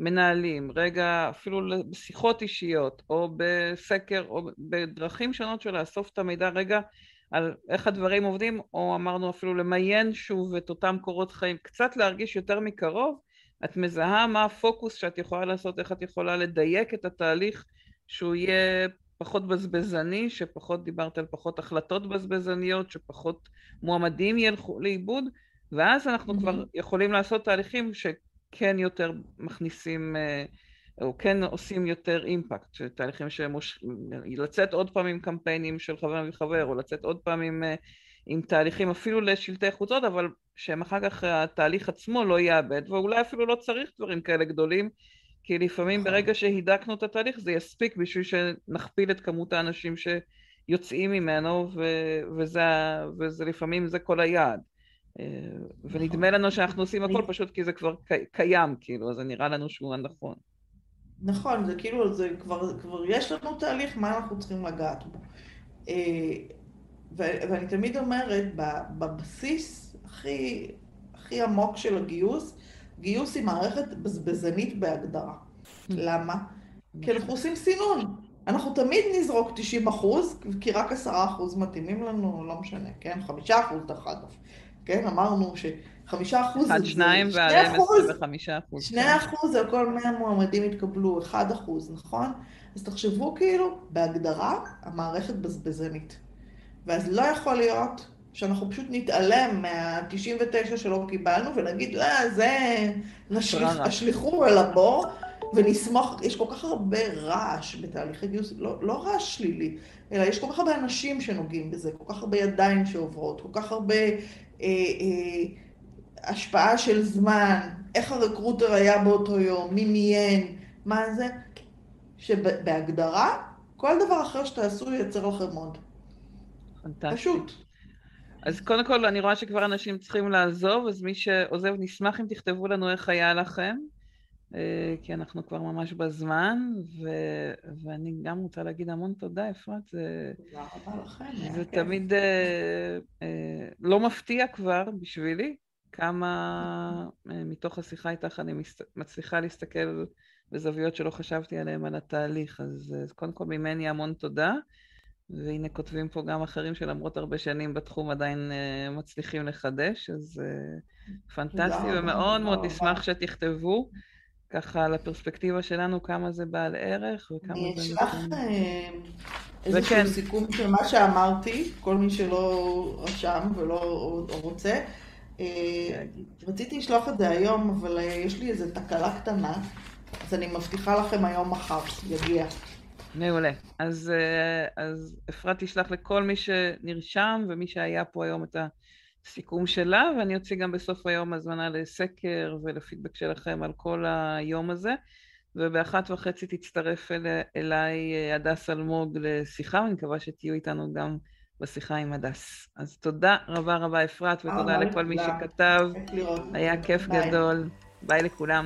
למנהלים, רגע, אפילו בשיחות אישיות, או בסקר, או בדרכים שונות של לאסוף את המידע רגע על איך הדברים עובדים, או אמרנו אפילו למיין שוב את אותם קורות חיים, קצת להרגיש יותר מקרוב, את מזהה מה הפוקוס שאת יכולה לעשות, איך את יכולה לדייק את התהליך שהוא יהיה פחות בזבזני, שפחות דיברת על פחות החלטות בזבזניות, שפחות מועמדים ילכו לאיבוד, ואז אנחנו mm-hmm. כבר יכולים לעשות תהליכים שכן יותר מכניסים, אה, או כן עושים יותר אימפקט, תהליכים שמוש... לצאת עוד פעם עם קמפיינים של חבר וחבר, או לצאת עוד פעם עם, אה, עם תהליכים אפילו לשלטי חוצות, אבל שהם אחר כך התהליך עצמו לא יאבד, ואולי אפילו לא צריך דברים כאלה גדולים, כי לפעמים נכון. ברגע שהידקנו את התהליך זה יספיק בשביל שנכפיל את כמות האנשים שיוצאים ממנו, ו- וזה, וזה לפעמים זה כל היעד. אה, נכון. ונדמה לנו שאנחנו עושים הכל פשוט כי זה כבר קיים, כאילו, אז זה נראה לנו שהוא הנכון. נכון, זה כאילו, זה כבר, כבר יש לנו תהליך, מה אנחנו צריכים לגעת בו. ואני תמיד אומרת, בבסיס הכי, הכי עמוק של הגיוס, גיוס היא מערכת בזבזנית בהגדרה. למה? כי אנחנו עושים סינון. אנחנו תמיד נזרוק 90 אחוז, כי רק 10 אחוז מתאימים לנו, לא משנה, כן? 5 אחוז דרך אגב. כן, אמרנו ש-5 אחוז זה... אחד, שניים ועליהם 25 אחוז. 2 כן. אחוז על כל 100 מועמדים התקבלו, 1 אחוז, נכון? אז תחשבו כאילו, בהגדרה, המערכת בזבזנית. ואז לא יכול להיות שאנחנו פשוט נתעלם מה-99 שלא קיבלנו ונגיד, לא, זה נשליך, נשליכו אל הבור ונסמוך, יש כל כך הרבה רעש בתהליכי גיוס, לא, לא רעש שלילי, אלא יש כל כך הרבה אנשים שנוגעים בזה, כל כך הרבה ידיים שעוברות, כל כך הרבה אה, אה, השפעה של זמן, איך הרקרוטר היה באותו יום, מי מיין, מה זה, שבהגדרה, כל דבר אחר שתעשו ייצר לכם עוד. פנטסטי. פשוט. אז קודם כל, אני רואה שכבר אנשים צריכים לעזוב, אז מי שעוזב, נשמח אם תכתבו לנו איך היה לכם, אה, כי אנחנו כבר ממש בזמן, ו... ואני גם רוצה להגיד המון תודה, אפרת, זה, זה תמיד אה, אה, לא מפתיע כבר בשבילי, כמה אה, מתוך השיחה איתך אני מסת... מצליחה להסתכל בזוויות שלא חשבתי עליהן על התהליך, אז, אז קודם כל ממני המון תודה. והנה כותבים פה גם אחרים שלמרות הרבה שנים בתחום עדיין uh, מצליחים לחדש, אז uh, פנטסטי, ומאוד מאוד נשמח שתכתבו ככה על הפרספקטיבה שלנו, כמה זה בעל ערך וכמה זה... אני אשלח אה, איזשהו וכן. סיכום של מה שאמרתי, כל מי שלא רשם ולא רוצה. רציתי לשלוח את זה היום, אבל יש לי איזו תקלה קטנה, אז אני מבטיחה לכם היום מחר, יגיע. מעולה. אז, אה, אז אפרת תשלח לכל מי שנרשם ומי שהיה פה היום את הסיכום שלה, ואני אוציא גם בסוף היום הזמנה לסקר ולפידבק שלכם על כל היום הזה. ובאחת וחצי תצטרף אל, אליי אה, הדס אלמוג לשיחה, ואני מקווה שתהיו איתנו גם בשיחה עם הדס. אז תודה רבה רבה אפרת, ותודה לכל מי שכתב. היה כיף גדול. ביי לכולם.